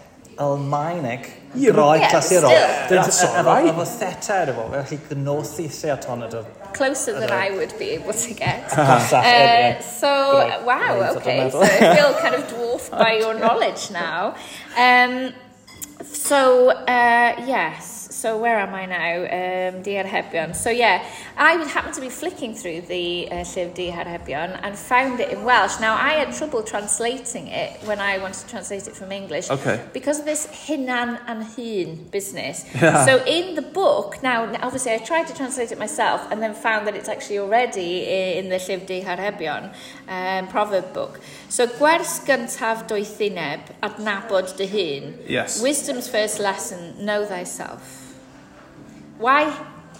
Almaeneg groeg yeah, clasurol. That's all right. Efo theta efo, felly gnothi Sewton ydw. Closer than I would be able to get. uh, so, wow, okay. So I feel kind of dwarfed by your knowledge now. Um, so, uh, yes. So where am I now? Um, Diarhebion. So yeah, I would happen to be flicking through the uh, Llyf Diarhebion and found it in Welsh. Now I had trouble translating it when I wanted to translate it from English. Okay. Because of this hinan and hun business. Yeah. So in the book, now obviously I tried to translate it myself and then found that it's actually already in the Llyf Diarhebion um, proverb book. So gwers gyntaf doethineb adnabod dy hun. Yes. Wisdom's first lesson, know thyself. Why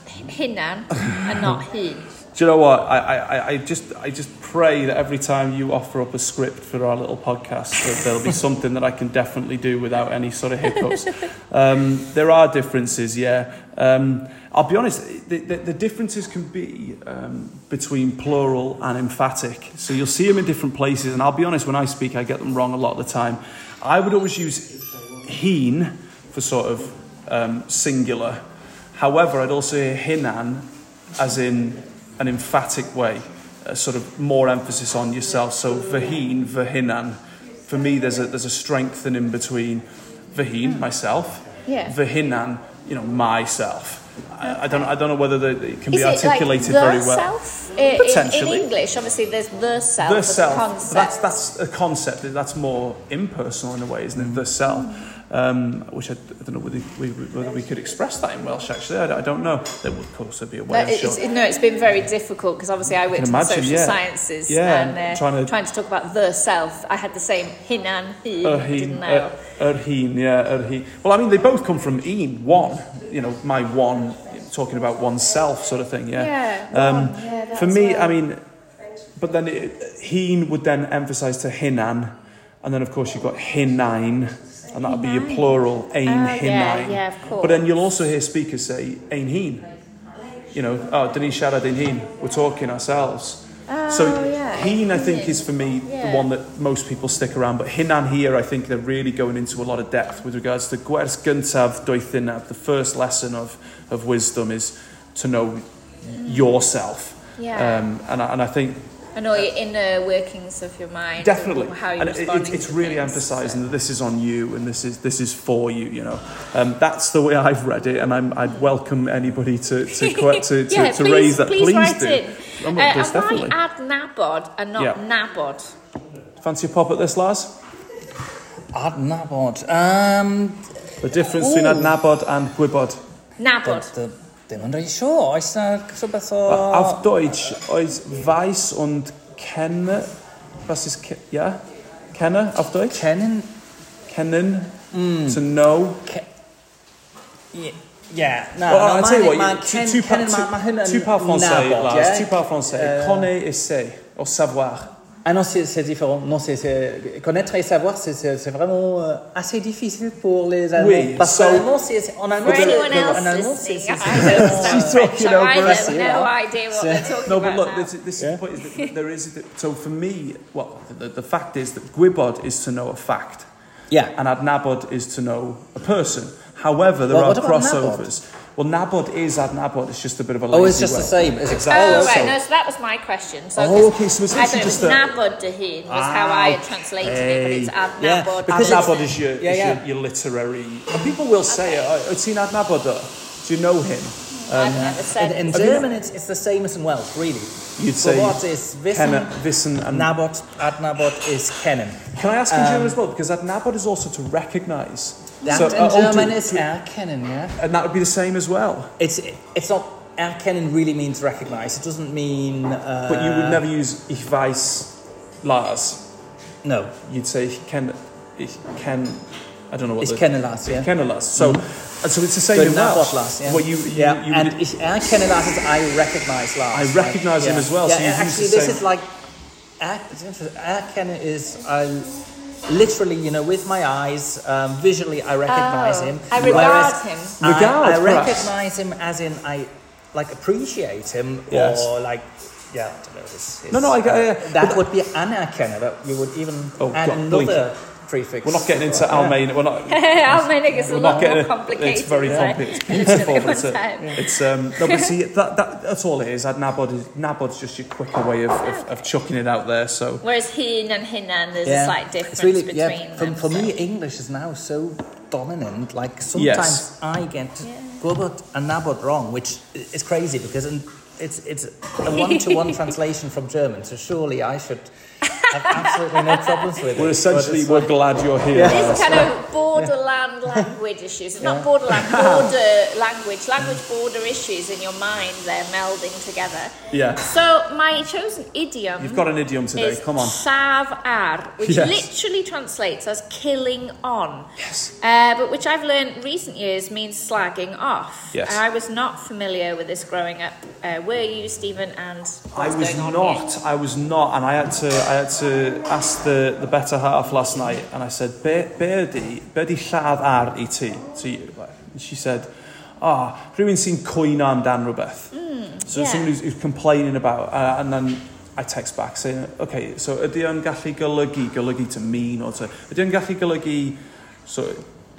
hunan and not hun? Do you know what? I, I, I just I just pray that every time you offer up a script for our little podcast, that there'll be something that I can definitely do without any sort of hiccups. Um, there are differences, yeah. Um, I'll be honest, the, the, the differences can be um, between plural and emphatic. So you'll see them in different places, and I'll be honest, when I speak, I get them wrong a lot of the time. I would always use heen for sort of um, singular. However, I'd also hear hinan as in an emphatic way, a sort of more emphasis on yourself. So vahin, vahinan. For me, there's a, there's a strengthening between vahin, myself, Yeah. vahinan, you know, myself. I, I don't I don't know whether the, it can Is be like articulated the very well. self? In- Potentially. In, English, obviously, there's the self the self. concept. That's that's a concept. That's more impersonal in a way, isn't it? The self, um, which I, I don't know whether we, whether we could express that in Welsh. Actually, I, don't- I don't know. There would, of course, be a way. No, it's, sure. no, it's been very difficult because obviously I worked in imagine, social yeah. sciences Yeah, and uh, trying trying, to- to... talk about the self. I had the same hinan, he, Erheen, didn't know. er, erheen, yeah, erheen. Well, I mean, they both come from een, one. You know, my one, talking about oneself, sort of thing. Yeah. Yeah, Um, one, yeah, for me, right. I mean, but then it, heen would then emphasise to hinan, and then of course you've got hinain, and that would be your plural, ein Oh, yeah, yeah, of course. But then you'll also hear speakers say ein heen. You know, oh, did he siarad ein? We're talking ourselves. so Oh, yeah, heen, I think, is for me Yeah. the one that most people stick around. But hinan here, I think they're really going into a lot of depth with regards to gwers gyntaf doethynaf. The first lesson of, of wisdom is to know yourself. Yeah. Um, and, I, and I think I know your inner workings of your mind. definitely, How you're and it, responding it, it's to really things, emphasising so. that this is on you and this is this is for you. You know, um, that's the way I've read it, and I'm, I'd welcome anybody to to to, to, yeah, to please, raise that. Please, write do. in. Oh, Uh, well, and most definitely. why add nabod and not Yeah. nabod? Fancy a pop at this, Lars? Adnabod. Um, The difference between Ooh. adnabod and gwybod. Nabod. dy- dim yn rhaid siŵr, oes na rhywbeth o... Auf Deutsch oes weiß und kenne. Was ist ke ja? Kenne auf Deutsch? Kennen... Kennen. To know. Ie- Yeah, na, Well, na, I'll tell you what, ma- you- ken- two, two, kennen two, ma- ma hyn yn two par français, nabod, Lars. ie? Two par français. Euh, Connaît et sait. Au savoir. Ah non, c'est c'est différent. Non, c'est c'est- connaître et savoir, c'est- c'est c'est vraiment euh, assez difficile pour les Allemands. Oui, parce so- qu'en allemand, c'est c'est- en allemand, For c'est- anyone en else allemand, c'est listening, c'est- I don't She's talking so over I have no idea what they're talking No, but about look, now. this, this is the point. Is that there is so for me. Well, the, the fact is that gwybod is to know a fact, Yeah. and adnabod is to know a person. However, there Well, are what about crossovers. Well, nabod is adnabod. It's just a bit of a. Oh, it's lazy just the same. Is it? Exactly. Oh, Oh, right, so- no, so that was my question. So, Oh, 'cause okay, so it's actually just it was a- nabod dahin was how Ah, I had translated it, but it's okay. ad Yeah, nabod. because it's- Adnabod is your, Yeah, is yeah. Your, your literary. And people will say it. Oh, it's in Adnabod. Do you know him? I've never In, in. German, it's, it's the same as in Welsh, really. You'd So say what is wissen, Kenne, wissen, and nabot, adnabot is kennen. Can I ask in German as well? Because adnabod is also to recognise. That So, in uh, oh, German to- is to- erkennen, yeah? and that would be the same as well. It's, it's not, erkennen really means recognize. It doesn't mean... Uh, But you would never use ich weiß Lars. No. You'd say ich kenne, ich ken, I don't know what Ich the, kenne Lars, yeah? Ich kenne Lars. So, and so it's the same Good in Welsh. Lars, yeah. Where you, you, yeah, you and ich erkenne Lars is I recognize Lars. I recognise him as well, Yeah, so used actually, this same- is like er- it's interesting. erkenne is I literally, you know, with my eyes, um, visually, I recognize Oh, him. I regard whereas him. I, Regard, I perhaps. recognize him as in I like appreciate him Yes. or like. Yeah, I don't know. This, No, no, I get- yeah, that but- would be anerkenne. That you would even Oh, add God, another prefix. we're not getting into Yeah. Almain. We're not. Almenic is a We're lot getting more it. complicated. It's very complicated. It's beautiful, but it's, One a, time. it's um. No, but see, that, that that's all it is. Adnabod is Nabod's just your quicker way of, of, of chucking it out there. So Whereas hin and hinan, there's a slight difference it's really, between yeah, for, them. for so- me, English is now so dominant. Like sometimes Yes. I get Gobot and Nabot wrong, which i- is crazy because in- it's it's a one-to-one translation from German. So surely I should I've absolutely no problems with it. We're but essentially we're like- glad you're here. Yeah. Alice. Kind of borderland language issues. It's not borderland, border language, language border issues in your mind. They're melding together. Yeah. So my chosen idiom. You've got an idiom today. is Come on. Lladd ar, which Yes. literally translates as killing on. Yes. Uh, but which I've learned recent years means slagging off. Yes. I was not familiar with this growing up. Uh, were you, Stephen? And what's I was going on not. here? I was not, and I had to. I Had to ask the, the better half last night, and I said, be, be ydi, be ydi lladd ar i ti, to you? And she said, ah, oh, rhywun sy'n cwyno amdan rhywbeth. Mm, so yeah. someone who's, who's complaining about, uh, and then I text back saying, okay, so ydy o'n gallu golygu, golygu to mean, or to, ydy o'n gallu golygu, so,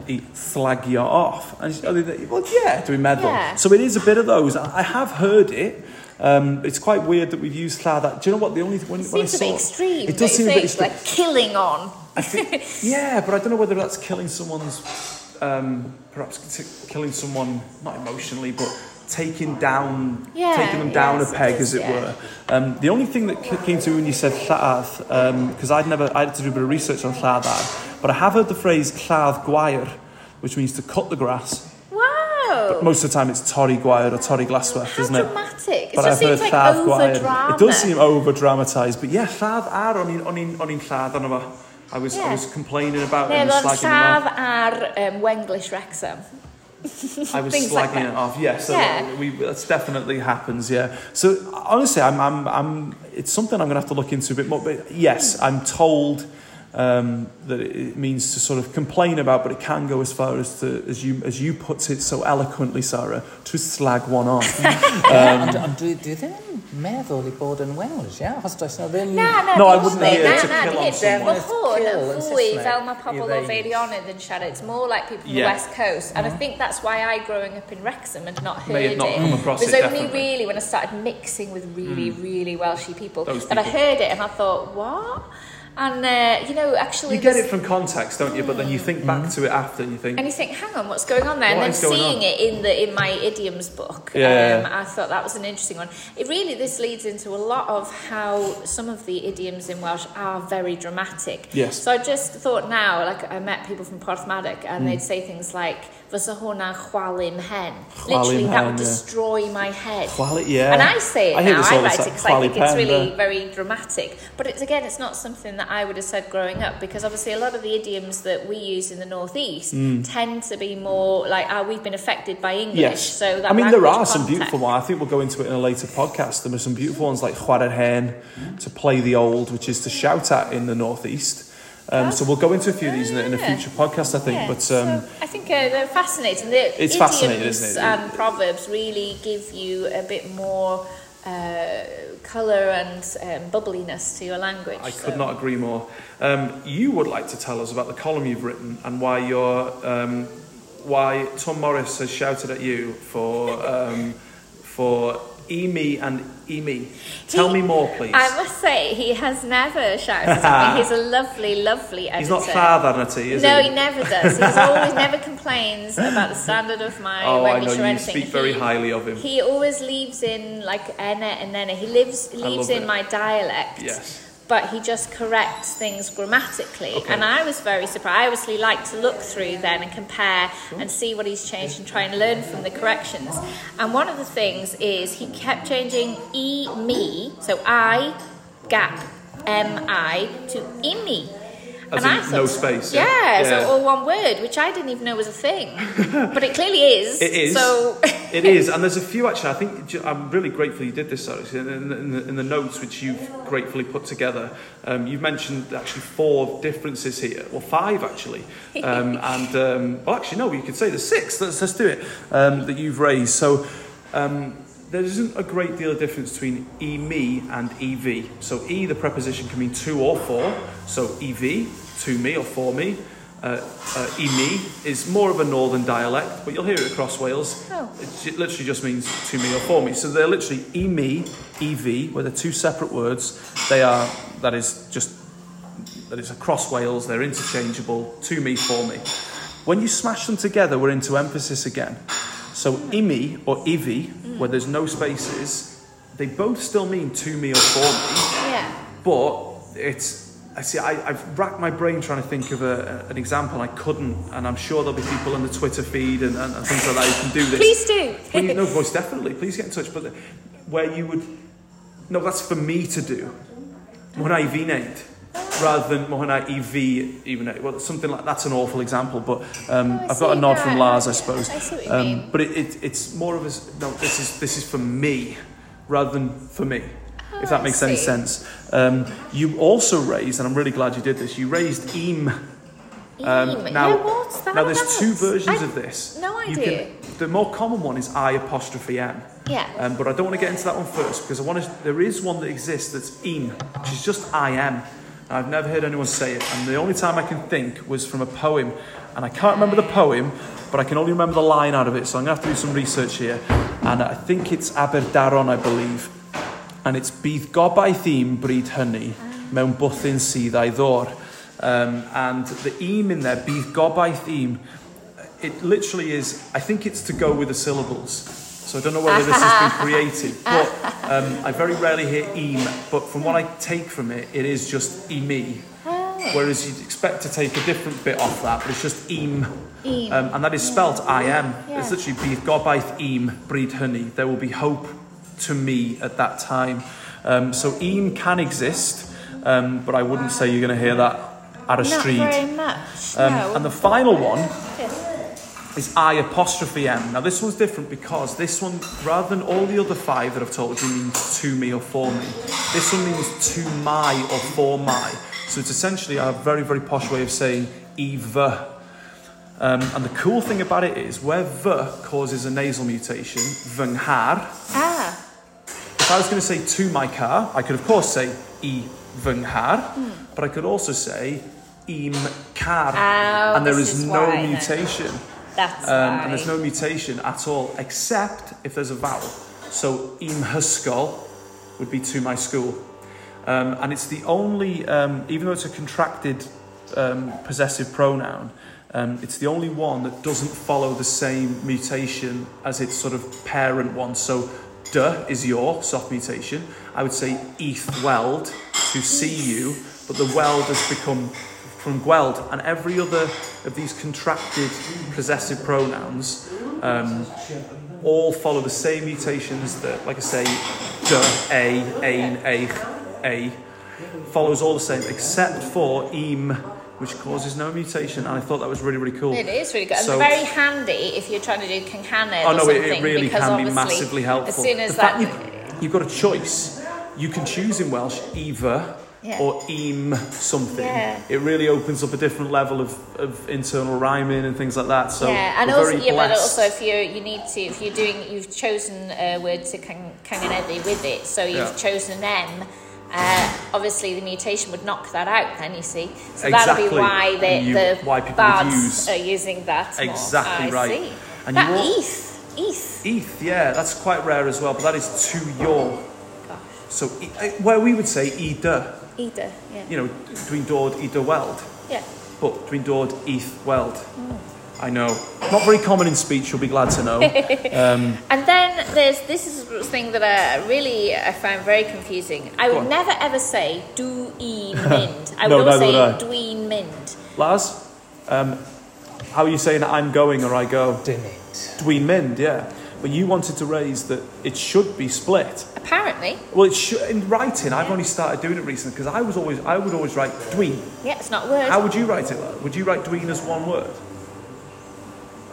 i flagio off. And she, well, yeah, dwi'n meddwl. Yeah. So it is a bit of those. I have heard it, Um, it's quite weird that we've used lladd. Do you know what? The only when, when I saw bit extreme. it does seem a bit extreme. Like killing on. Think, yeah, but I don't know whether that's killing someone's, um, perhaps killing someone not emotionally, but taking down, Yeah, taking them down yes, a peg, it as it yeah. were. Um, the only thing that came to me when you said lladd, because I'd never, I had to do a bit of research on lladd, but I have heard the phrase lladd gwair, which means to cut the grass. But oh. most of the time it's torri gwair or torri Glassworth, How isn't it? dramatic. It But just I've heard seems like Lladd over gwair. drama. It does seem over dramatised, but yeah, Lladd Ar, o'n i'n- o'n i'n o'n i'n lladd arno fo. I was, I Yeah. was complaining about it Ne, and mae'n slagging it ar um, Wenglish Wrexham. off. I was things slagging like that. it off. Yeah, so Yeah. we that's definitely happens. Yeah. So honestly, I'm, I'm, I'm. It's something I'm going to have to look into a bit more. But yes, I'm told um, that it means to sort of complain about, but it can go as far as to, as you, as you put it so eloquently, Sara, to slag one off. Ond, ond dwi, dwi ddim yn meddwl i bod yn Welsh, ia? Os does na ddim... Na, na, No, I dim wouldn't byd. hear Na, to na, kill on someone. Wel, hwn Kill yn yn fwy fel mae pobl o ddeud. feirionydd yn siarad. It's more like people from Yeah. the West Coast. And I think that's why I, growing up in Wrexham, had not heard May have not it. come across it was it, only definitely. really when I started mixing with really, really Welshy people Those that I heard it and I thought, what? And, uh, you know, actually... You get it from context, don't you? But then you think back to it after, and you think, And you think, hang on, what's going on there? What and then seeing on? it in the in my idioms book, Yeah. um, I thought that was an interesting one. It really this leads into a lot of how some of the idioms in Welsh are very dramatic. Yes. So I just thought now, like I met people from Porthmadog, and they'd say things like "Fysa hwnna chwalim hen." Chwalim Literally, that would destroy my head. Chwalu- yeah. And I say it I now, I write it because I think chwalu it's really yeah. very dramatic. But it's again, it's not something that I would have said growing up because obviously a lot of the idioms that we use in the northeast tend to be more like, "Ah, we've been affected by English." Mm. Yes. So that I mean, there are some beautiful ones. I think we'll go into it in a later podcast. There are some beautiful ones like chwarae hen, to play the old, which is to shout at in the northeast. Um, so we'll go into a few of these in a, in a future podcast, I think. Yeah, but so um, I think uh, they're fascinating. The It's idioms fascinating, isn't it? And proverbs really give you a bit more uh, colour and um, bubbliness to your language. I so. could not agree more. Um, you would like to tell us about the column you've written and why you're, um, why Tom Morris has shouted at you for um, for Emi and Emi. Tell He- me more, please. I must say, he has never shouted at me. He's a lovely, lovely editor. He's not father, is he? Is no, he? he never does. He's always never complains about the standard of my Oh, I know, you anything. speak very He- highly of him. He always leaves in like ene and nene. He lives leaves in it. my dialect. Yes. But he just corrects things grammatically. Okay. And I was very surprised. I obviously like to look through then and compare and see what he's changed and try and learn from the corrections. And one of the things is he kept changing e me, so I gap M I to imi. As and in no space, Yeah, yeah? so all one word, which I didn't even know was a thing. but it clearly is. It is. So It is, and there's a few actually. I think I'm really grateful you did this, Alex. In, in, the, in the notes which you've gratefully put together, um, you've mentioned actually four differences here, well, five actually. Um, and um, well, actually, no, you could say there's six. Let's let's do it. Um, that you've raised. So. Um, there isn't a great deal of difference between e me and ev. So e, the preposition can mean two or four. So ev, to me or for me. Uh, uh, me is more of a northern dialect, but you'll hear it across Wales. Oh. It literally just means to me or for me. So they're literally e me, ev, where they're two separate words. They are that is just that is across Wales. They're interchangeable. To me, for me. When you smash them together, we're into emphasis again. So imi or ivi, where there's no spaces, they both still mean to me or for me, yeah. but it's I see. I, I've racked my brain trying to think of a, an example. I couldn't, and I'm sure there'll be people on the Twitter feed and, and, and things like that who can do this. Please do. Please, no, most definitely. Please get in touch. But where you would, no, that's for me to do. When I named, rather than when I EV even well something like that's an awful example. But um, Oh, I've got a nod No, from Lars, I suppose. I see what you um. But it, it, it's more of a no. This is this is for me rather than for me. If that makes any sense. Um, you also raised, and I'm really glad you did this. You raised eam. Um, now, yeah, what's that? now there's two versions I- of this. no idea. can, the more common one is I apostrophe M. Yeah. Um, but I don't want to get into that one first because I want to. There is one that exists that's eam, which is just I am. I've never heard anyone say it, and the only time I can think was from a poem, and I can't remember the poem, but I can only remember the line out of it. So I'm gonna have to do some research here, and I think it's Aberdaron, I believe, and it's bydd gobaith im bryd hynny mewn bwthyn sydd a'i ddor. Um, and the eam in there, bydd gobaith im, it literally is, I think it's to go with the syllables. So I don't know whether this has been created, but um, I very rarely hear eam, but from what I take from it, it is just emi. Whereas you'd expect to take a different bit off that, but it's just eam. Eam. Um, and that is spelt I am. It's literally bydd gobaith im bryd hynny. There will be hope to me at that time. Um, so eam can exist, um, but I wouldn't say you're going to hear that at a Not street. very much. Um, no. And the final one is I apostrophe M. Now this one's different because this one, rather than all the other five that I've told you means to me or for me, this one means to my or for my. So it's essentially a very, very posh way of saying either. Um, and the cool thing about it is where v causes a nasal mutation, vynghar, Ah. If I was going to say to my car, I could of course say i vynghar, but I could also say im car. Oh, and there is, is no why then. mutation. That's Um, why. and there's no mutation at all, except if there's a vowel. So im hysgol would be to my school. Um, and it's the only, um, even though it's a contracted um, possessive pronoun, um, it's the only one that doesn't follow the same mutation as its sort of parent one. So duh is your soft mutation. I would say eth weld to see you, but the weld has become from gweld, and every other of these contracted possessive pronouns um, all follow the same mutations that, like I say, duh, a, eich, a, follows all the same, except for im, which causes no mutation. And I thought that was really, really cool. It is really good. So- and very handy if you're trying to do cynghanedd Oh or no, it, something. it really because can be massively helpful. As soon as the that. you've, you've got a choice, you can choose in Welsh either Yeah. or im something. Yeah. It really opens up a different level of, of internal rhyming and things like that. So yeah, and also, yeah, but also if you you need to if you're doing you've chosen a word to cynganeddu with it, so you've Yeah. chosen M. Uh, obviously, the mutation would knock that out. Then you see, so Exactly. be why the you- the why bards use- are using that. more. Exactly I right. And that you Eith, Eith. Eth, yeah, that's quite rare as well, but that is to your. Gosh, So uh, where we would say ida, Ida. Yeah. you know, dwi'n dod ida weld, Yeah. but dwi'n dod eth weld. Hmm. I know. Not very common in speech, you'll be glad to know. Um, And then there's this is a thing that I really I found very confusing. I would on. never ever say do e mind. I would No, always say would I. dween mind. Lars, um, how are you saying I'm going or I go? Dimit. Dwi'n mynd, yeah. But you wanted to raise that it should be split. Apparently, Well, it should, in writing, I've only started doing it recently because I was always, I would always write dween. yeah, it's not a word. How would you write it? Lars? Would you write dween as one word?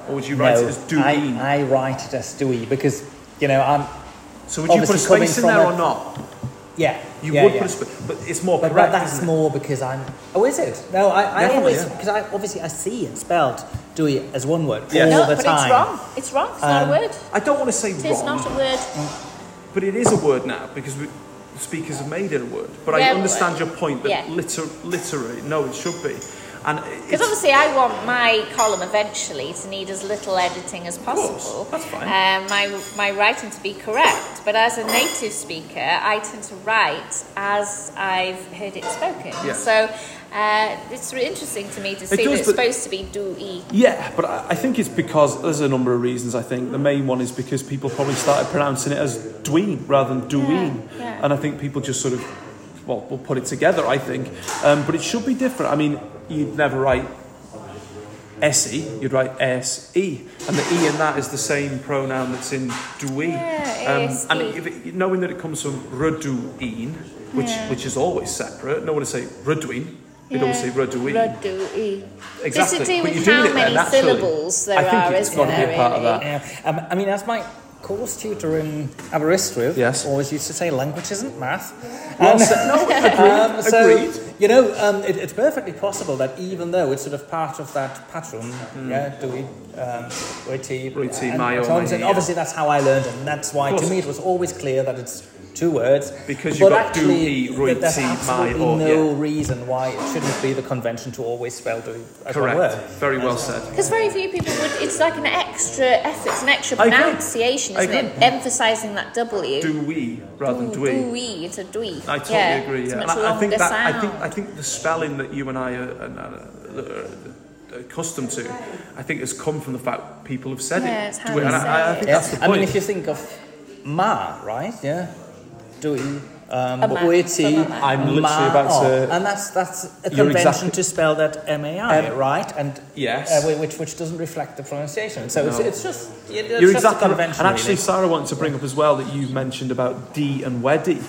Or would you write it as Dewey? I, I write it as Dewey because, you know, I'm, so would you put a space in there a- or not? yeah. You yeah, would yeah. put a space, but it's more But, correct, but that's isn't it? more because I'm. Oh, is it? No, I, I Definitely, always yeah. because I obviously I see it spelled Dewey as one word Yeah. all no, the but time. it's wrong. It's wrong. It's not Um, a word. I don't want to say It is wrong, not a word. but it is a word now because we, speakers have made it a word. But I understand but- your point that yeah. liter, literary, no, it should be. And Because obviously, I want my column eventually to need as little editing as course, possible. that's fine. Um, my my writing to be correct, but as a native speaker, I tend to write as I've heard it spoken. Yeah. So uh, it's really interesting to me to see does, that it's supposed to be do e. Yeah, but I I think it's because there's a number of reasons. I think the main one is because people probably started pronouncing it as dween rather than doeen, Yeah, yeah. and I think people just sort of well, we'll put it together, I think. Um, but it should be different. I mean, you'd never write SE, you'd write SE. And the E in that is the same pronoun that's in dwi. Yeah, um, and if it, knowing that it comes from ruduin, which, Yeah. which is always separate, no one would say ruduin. They'd always say ruduin. Radu-i. Exactly. Does it do but with you're doing how it there many naturally. syllables there I think are, it's isn't got to be there, a part of that. Yeah, um, I mean, as my course tutor in Aberystwyth Yes. always used to say, language isn't math. Well Um, said. No, agreed. um, so, agreed. you know, um, it, it's perfectly possible that even though it's sort of part of that pattern, yeah, do we, um, Riti, Riti, and mai, or so on, and yeah. obviously that's how I learned and that's why to me it was always clear that it's two words. Because you've got do, actually, e, that there's Riti, mai, absolutely or- no yeah. reason why it shouldn't be the convention to always spell do as Correct. word. Very well said. Because very few people would. It's like an extra effort, it's an extra I pronunciation, I isn't it? Emphasising that W. Do we rather than dwi. Dwi. It's a dwi. I totally yeah, agree. It's Yeah. a And much I, I think longer that I think I think the spelling that you and I are, are, uh, are, are accustomed to, I think has come from the fact people have said Yeah, it. it's how Do it. you And I, I think it. that's the I mean, if you think of ma, right? Yeah, do um, A ma. Uiti, I'm literally ma, about to- and that's that's a You're convention exactly- to spell that M A I, Um, right? And yes. uh, which which doesn't reflect the pronunciation. So it's, No. it's just it's You're just exactly a right. convention. And actually, really. Sara wanted to bring up as well that you mentioned about D and Weddy.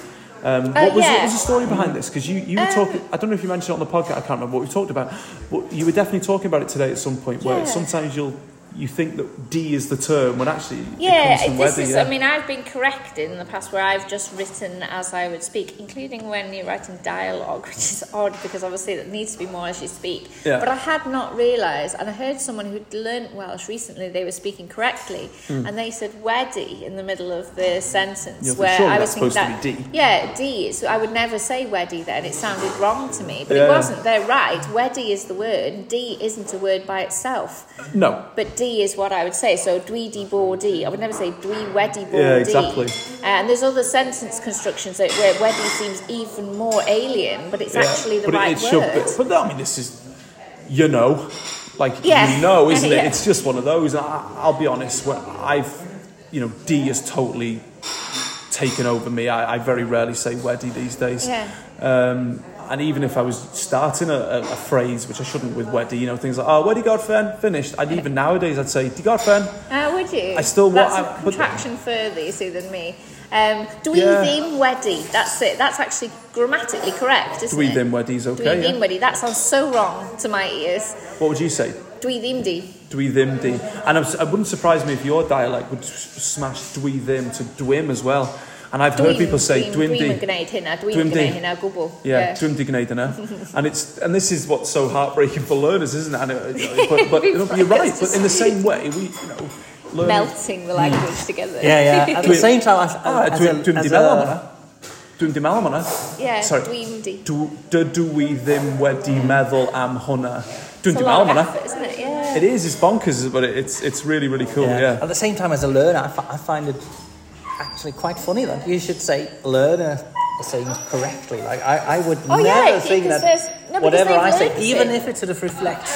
Um, Uh, what, was, what was the story behind this? Because you, you were Um, talking, I don't know if you mentioned it on the podcast, I can't remember what we talked about, but you were definitely talking about it today at some point where Yeah. sometimes you'll you think that D is the term when actually it Yeah, comes from this Weddy. is. yeah. I mean, I've been corrected in the past where I've just written as I would speak, including when you're writing dialogue, which is odd because obviously it needs to be more as you speak. Yeah. But I had not realised, and I heard someone who'd learnt Welsh recently. They were speaking correctly, hmm. and they said "weddy" in the middle of the sentence. Yeah, where surely I was thinking supposed to that be D. yeah, D. So I would never say "weddy" then. It sounded wrong to me, but Yeah. it wasn't. They're right. "Weddy" is the word. D isn't a word by itself. no, But D is what I would say. So dwi di. I would never say dwi wedi bo Yeah, exactly. And there's other sentence constructions that, where wedi seems even more alien, but it's Yeah, actually the but right it, word. should be. But I mean, this is, you know, like Yeah. you know, isn't it? It's just one of those. I, I'll be honest. When I've, you know, D has totally taken over me. I, I very rarely say weddy these days. Yeah. Um, and even if I was starting a, a, a phrase, which I shouldn't with weddy, you know, things like, oh, weddy godfen, finished. I'd even nowadays, I'd say, di godfen. Ah, would you? I still want. That's I- a but- contraction further, you see, than me. Um, dwi Yeah. ddim wedi. That's it. That's actually grammatically correct, isn't Dwi it? ddim Dwi okay. ddim Yeah? wedi. That sounds so wrong to my ears. What would you say? Dwi ddim di. Dwi ddim di. And it wouldn't surprise me if your dialect would smash dwi ddim to dwim as well. And I've heard people say yn di. gwneud hynna. Dwim Dwim di. gwneud hynna gwbl. Yeah, dwim di gwneud yna. and it's and this is what's so heartbreaking for learners, isn't it? And it but, but you know, you're right. But in the same way, we you know learn. melting the language together. yeah, yeah. At the same time, as, Ah, as, dwim a, dwim as di meddwl am a, hwnna. Dwim di meddwl am hwnna. Yeah, Sorry. dwim di. Dw- Dydw i ddim wedi meddwl am hwnna. Dwim It's di a meddwl am of hwnna. effort, isn't it? Yeah. It is. It's bonkers, but it's it's really really cool. yeah. Yeah. At the same time, as a learner, I, I find it actually quite funny that you should say learner saying correctly. Like I, I would Oh, never yeah, think that no, whatever I say, even it. if it sort of reflects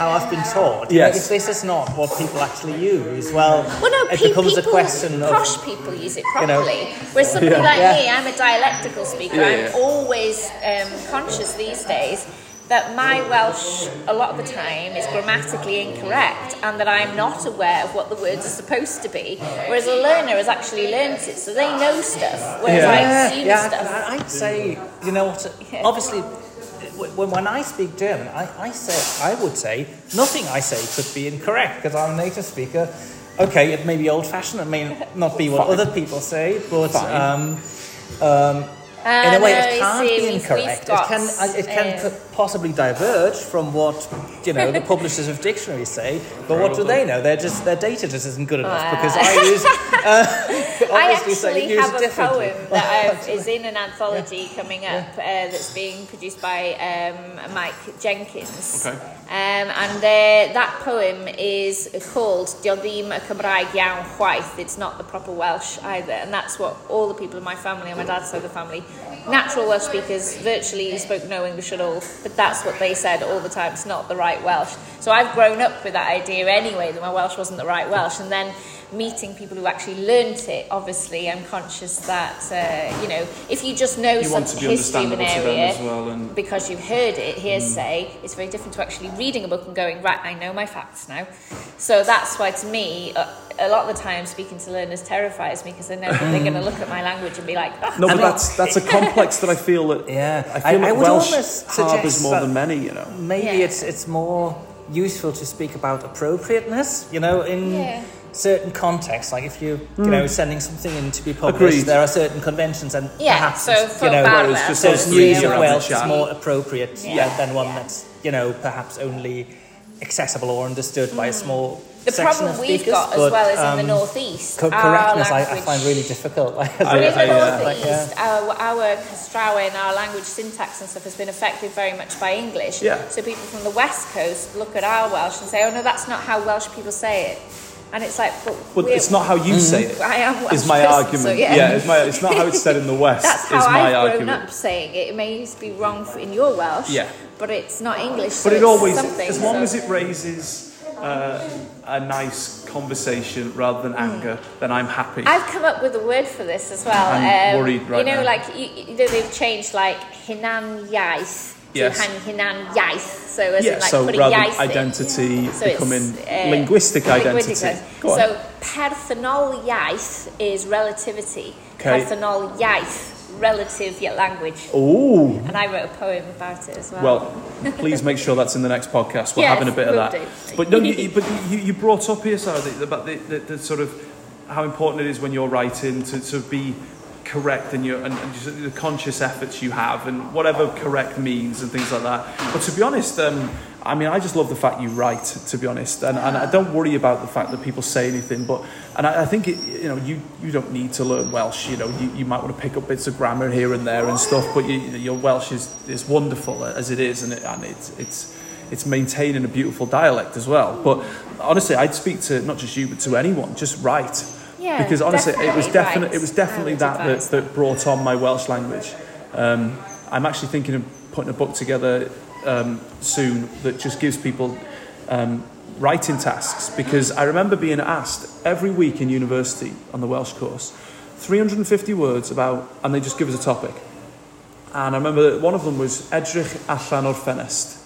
how I've been taught, you know, Yes. if this is not what people actually use, well, Well, no, it pe- becomes people, a question of posh people use it you know- properly. Whereas somebody Yeah. like Yeah. me, I'm a dialectical speaker. Yeah, I'm always um, conscious these days that my Welsh, a lot of the time, is grammatically incorrect and that I'm not aware of what the words are supposed to be. Whereas a learner has actually learnt it, so they know stuff, whereas I assume yeah, stuff. and I- I'd say, you know what? Yeah. Obviously, when, when I speak German, I, I say I would say nothing I say could be incorrect because I'm a native speaker. Okay, it may be old-fashioned. It may not be what Fine. other people say, but um, um, Ah, in a way, no, it can't be we've- we've incorrect. It can, it can uh, co- possibly diverge from what you know the publishers of dictionaries say. But what do they know? They're just their data just isn't good enough Ah. because I use. Uh, I obviously say actually use have a poem that is in an anthology coming up uh, that's being produced by um, Mike Jenkins. Okay. Um, and uh, that poem is called Diodim y Cymraeg iawn chwaith. It's not the proper Welsh either. And that's what all the people in my family, on my dad's side of the family, natural Welsh speakers, virtually spoke no English at all. But that's what they said all the time. It's not the right Welsh. So I've grown up with that idea anyway, that my Welsh wasn't the right Welsh. And then meeting people who actually learnt it, obviously, I'm conscious that uh, you know if you just know You some want to be history of an understandable to them area as well, and- because you've heard it hearsay, it's very different to actually reading a book and going right. I know my facts now. So that's why, to me, uh, a lot of the time speaking to learners terrifies me because I know that they're going to look at my language and be like, oh, No, but that's that's a complex that I feel that Yeah. I feel I- I would Welsh almost harbours suggest more than many. You know, Maybe Yeah. it's it's more useful to speak about appropriateness, you know, in Yeah. Certain contexts. Like if you you know sending something in to be published, Agreed. there are certain conventions and Yeah, perhaps so it's, for you know Barra, whereas just so those news of Welsh is more appropriate Yeah. than, than one Yeah. that's you know perhaps only accessible or understood by a small Mm. the problem we've speakers. got as but, well as in um, the northeast. co- our correctness, I, I find really difficult. Like, But in the I, uh, northeast, like, yeah. our, our Castrawe and our language syntax and stuff has been affected very much by English. Yeah. So people from the west coast look at our Welsh and say, "Oh no, that's not how Welsh people say it," and it's like, "But, but it's not how you say it. I am Is my person, argument? so yeah, yeah. it's, my, it's not how it's said in the West. That's how is my I've grown up saying it. It may be wrong for- in your Welsh, Yeah. but it's not English. so But it always, as long so- as it raises uh, a nice conversation rather than anger, then I'm happy. I've come up with a word for this as well. I'm um, worried right You know, now. like you, you know, they've changed like hinan iaith Yes. han- hinan iaith. So as yeah, in like so putting rather in. identity So becoming uh, linguistic identity. So personal iaith is relativity. Okay. Perthynol iaith, relative yet language. Ooh. And I wrote a poem about it as well. Well, please make sure that's in the next podcast. We're Yes, having a bit of that. do. But no, you, you- but you, you brought up here, Sara, about the, the, the sort of how important it is when you're writing to, to be correct and, your and, and the conscious efforts you have and whatever correct means and things like that. But to be honest, um, I mean, I just love the fact you write. To be honest, and, and I don't worry about the fact that people say anything. But and I, I think it, you know you you don't need to learn Welsh. You know, you, you might want to pick up bits of grammar here and there and stuff. But you, your Welsh is is wonderful as it is, and it, and it's it's it's maintaining a beautiful dialect as well. But honestly, I'd speak to not just you, but to anyone. Just write. Yeah, because honestly, it was definitely definitely it was definitely that, that that brought on my Welsh language. Um, I'm actually thinking of putting a book together um, soon that just gives people um, writing tasks because I remember being asked every week in university on the Welsh course 350 words about, and they just give us a topic. And I remember that one of them was edrych allan o'r ffenest,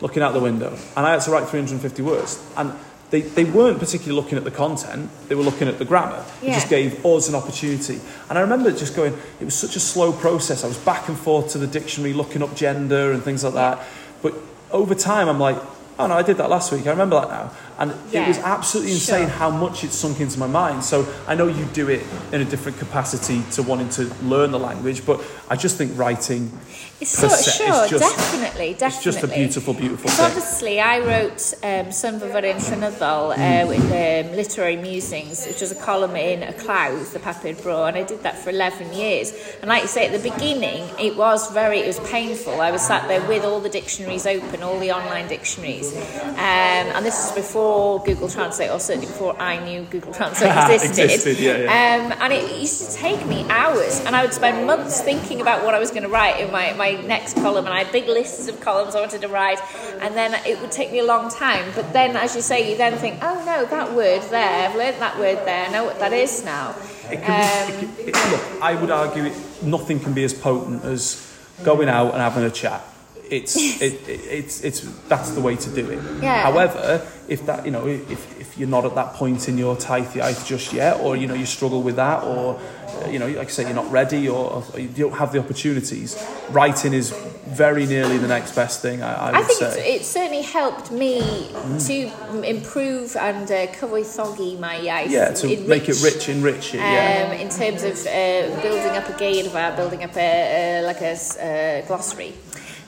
looking out the window. And I had to write 350 words. And they, they weren't particularly looking at the content, they were looking at the grammar. It just gave us an opportunity. And I remember just going, it was such a slow process. I was back and forth to the dictionary, looking up gender and things like that. But over time, I'm like, oh no, I did that last week. I remember that now. And it was absolutely insane sure. how much it sunk into my mind. So I know you do it in a different capacity to wanting to learn the language, but I just think writing It's so, se sure, just, definitely, definitely. it's just a beautiful, beautiful thing. obviously I wrote um, Sun Fyfyrin Llynyddol uh, Mm. with um, Literary Musings, which was a column in Y Clawdd, the Papur Bro, and I did that for 11 years. And like you say, at the beginning, it was very, it was painful. I was sat there with all the dictionaries open, all the online dictionaries. Um, and this is before Google Translate, or certainly before I knew Google Translate existed. Existed, yeah, Um, and it used to take me hours, and I would spend months thinking about what I was going to write in my, my next column, and I had big lists of columns I wanted to write, and then it would take me a long time. But then, as you say, you then think, oh no, that word there, I've learnt that word there, I know what that is now. It can be, it can, it, look, I would argue it, nothing can be as potent as going out and having a chat. It's it, it, it's it's that's the way to do it. Yeah. However, if that you know if, if you're not at that point in your taith just yet, or you know you struggle with that, or uh, you know like I say you're not ready, or, or you don't have the opportunities, writing is very nearly the next best thing. I, I would I think it's, say. it certainly helped me to improve and uh, cyfoethogi my iaith. yeah, to enrich, make it rich, enrich it. Yeah. um, in terms of uh, building up a geirfa, building up a, like a uh, glossary.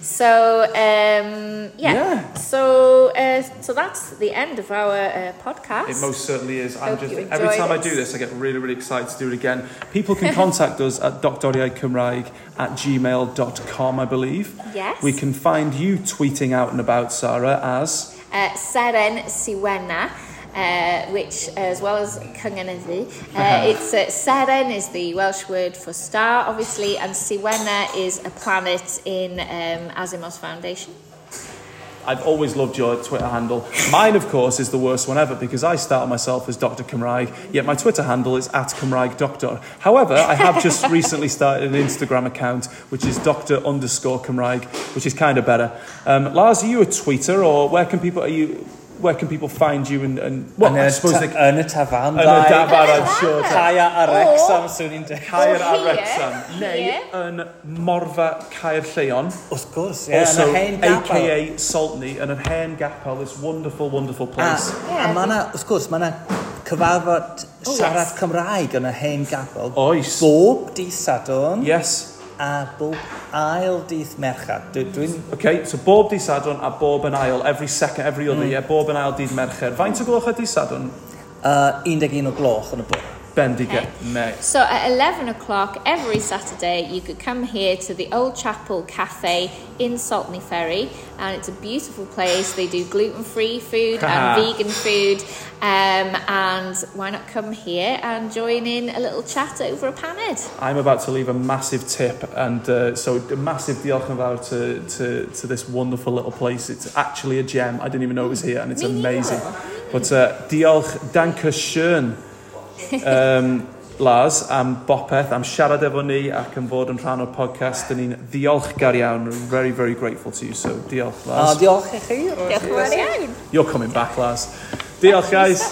So um, yeah. Yeah. So uh, so that's the end of our uh, podcast. It most certainly is. I'm Hope just you every enjoyed time I do this, I get really, really excited to do it again. People can contact us at doctoriaidcymraeg at gmail.com, I believe. Yes. We can find you tweeting out and about Sara as uh, Seren Siwenna. Uh, which, as well as Cynganeddu, uh, it's uh, Seren is the Welsh word for star, obviously, and Siwenna is a planet in um, Asimov's Foundation. I've always loved your Twitter handle. Mine, of course, is the worst one ever because I started myself as Dr. Cymraeg, yet my Twitter handle is at Cymraeg Doctor. However, I have just recently started an Instagram account which is Dr. underscore Cymraeg, which is kind of better. Um, Lars, are you a tweeter or where can people, are you, where can people find you and, and, well, I suppose ta- like, yn y tafarn yn y dafarn I'm sure Caia a Rexham swn i'n dweud Caia a Rexham neu yn Morfa Caer Lleon. Wrth gwrs yeah, also aka Saltney yn yr hen gapel this wonderful wonderful ah, place. a, yeah. a mae yna wrth gwrs mae yna cyfarfod siarad Cymraeg yn y hen gapel oes. Bob di sadwn yes a bob ail dydd merched. Dwi'n... Okay, so bob dydd sadwn a bob yn ail, every second, every other mm. yeah, bob yn ail dydd merched. Faint o gloch ydy sadwn? Uh, 11 o gloch yn y bwrdd. Bendigo. So at 11 o'clock every Saturday, you could come here to the Old Chapel Cafe in Saltney Ferry, and it's a beautiful place. They do gluten free food and vegan food. Um, and why not come here and join in a little chat over a paned? I'm about to leave a massive tip, and uh, so a massive diolch to, to, to this wonderful little place. It's actually a gem. I didn't even know it was here, and it's Me amazing. But uh, diolch, danke schön, um, Lars am bopeth, am siarad efo ni ac yn fod yn rhan o'r podcast. Dyn ni'n ddiolchgar iawn. We're very, very grateful to you. So, diolch, Lars. Oh, diolch i chi. Diolch yn fawr iawn. You're coming back, Lars. Diolch, guys.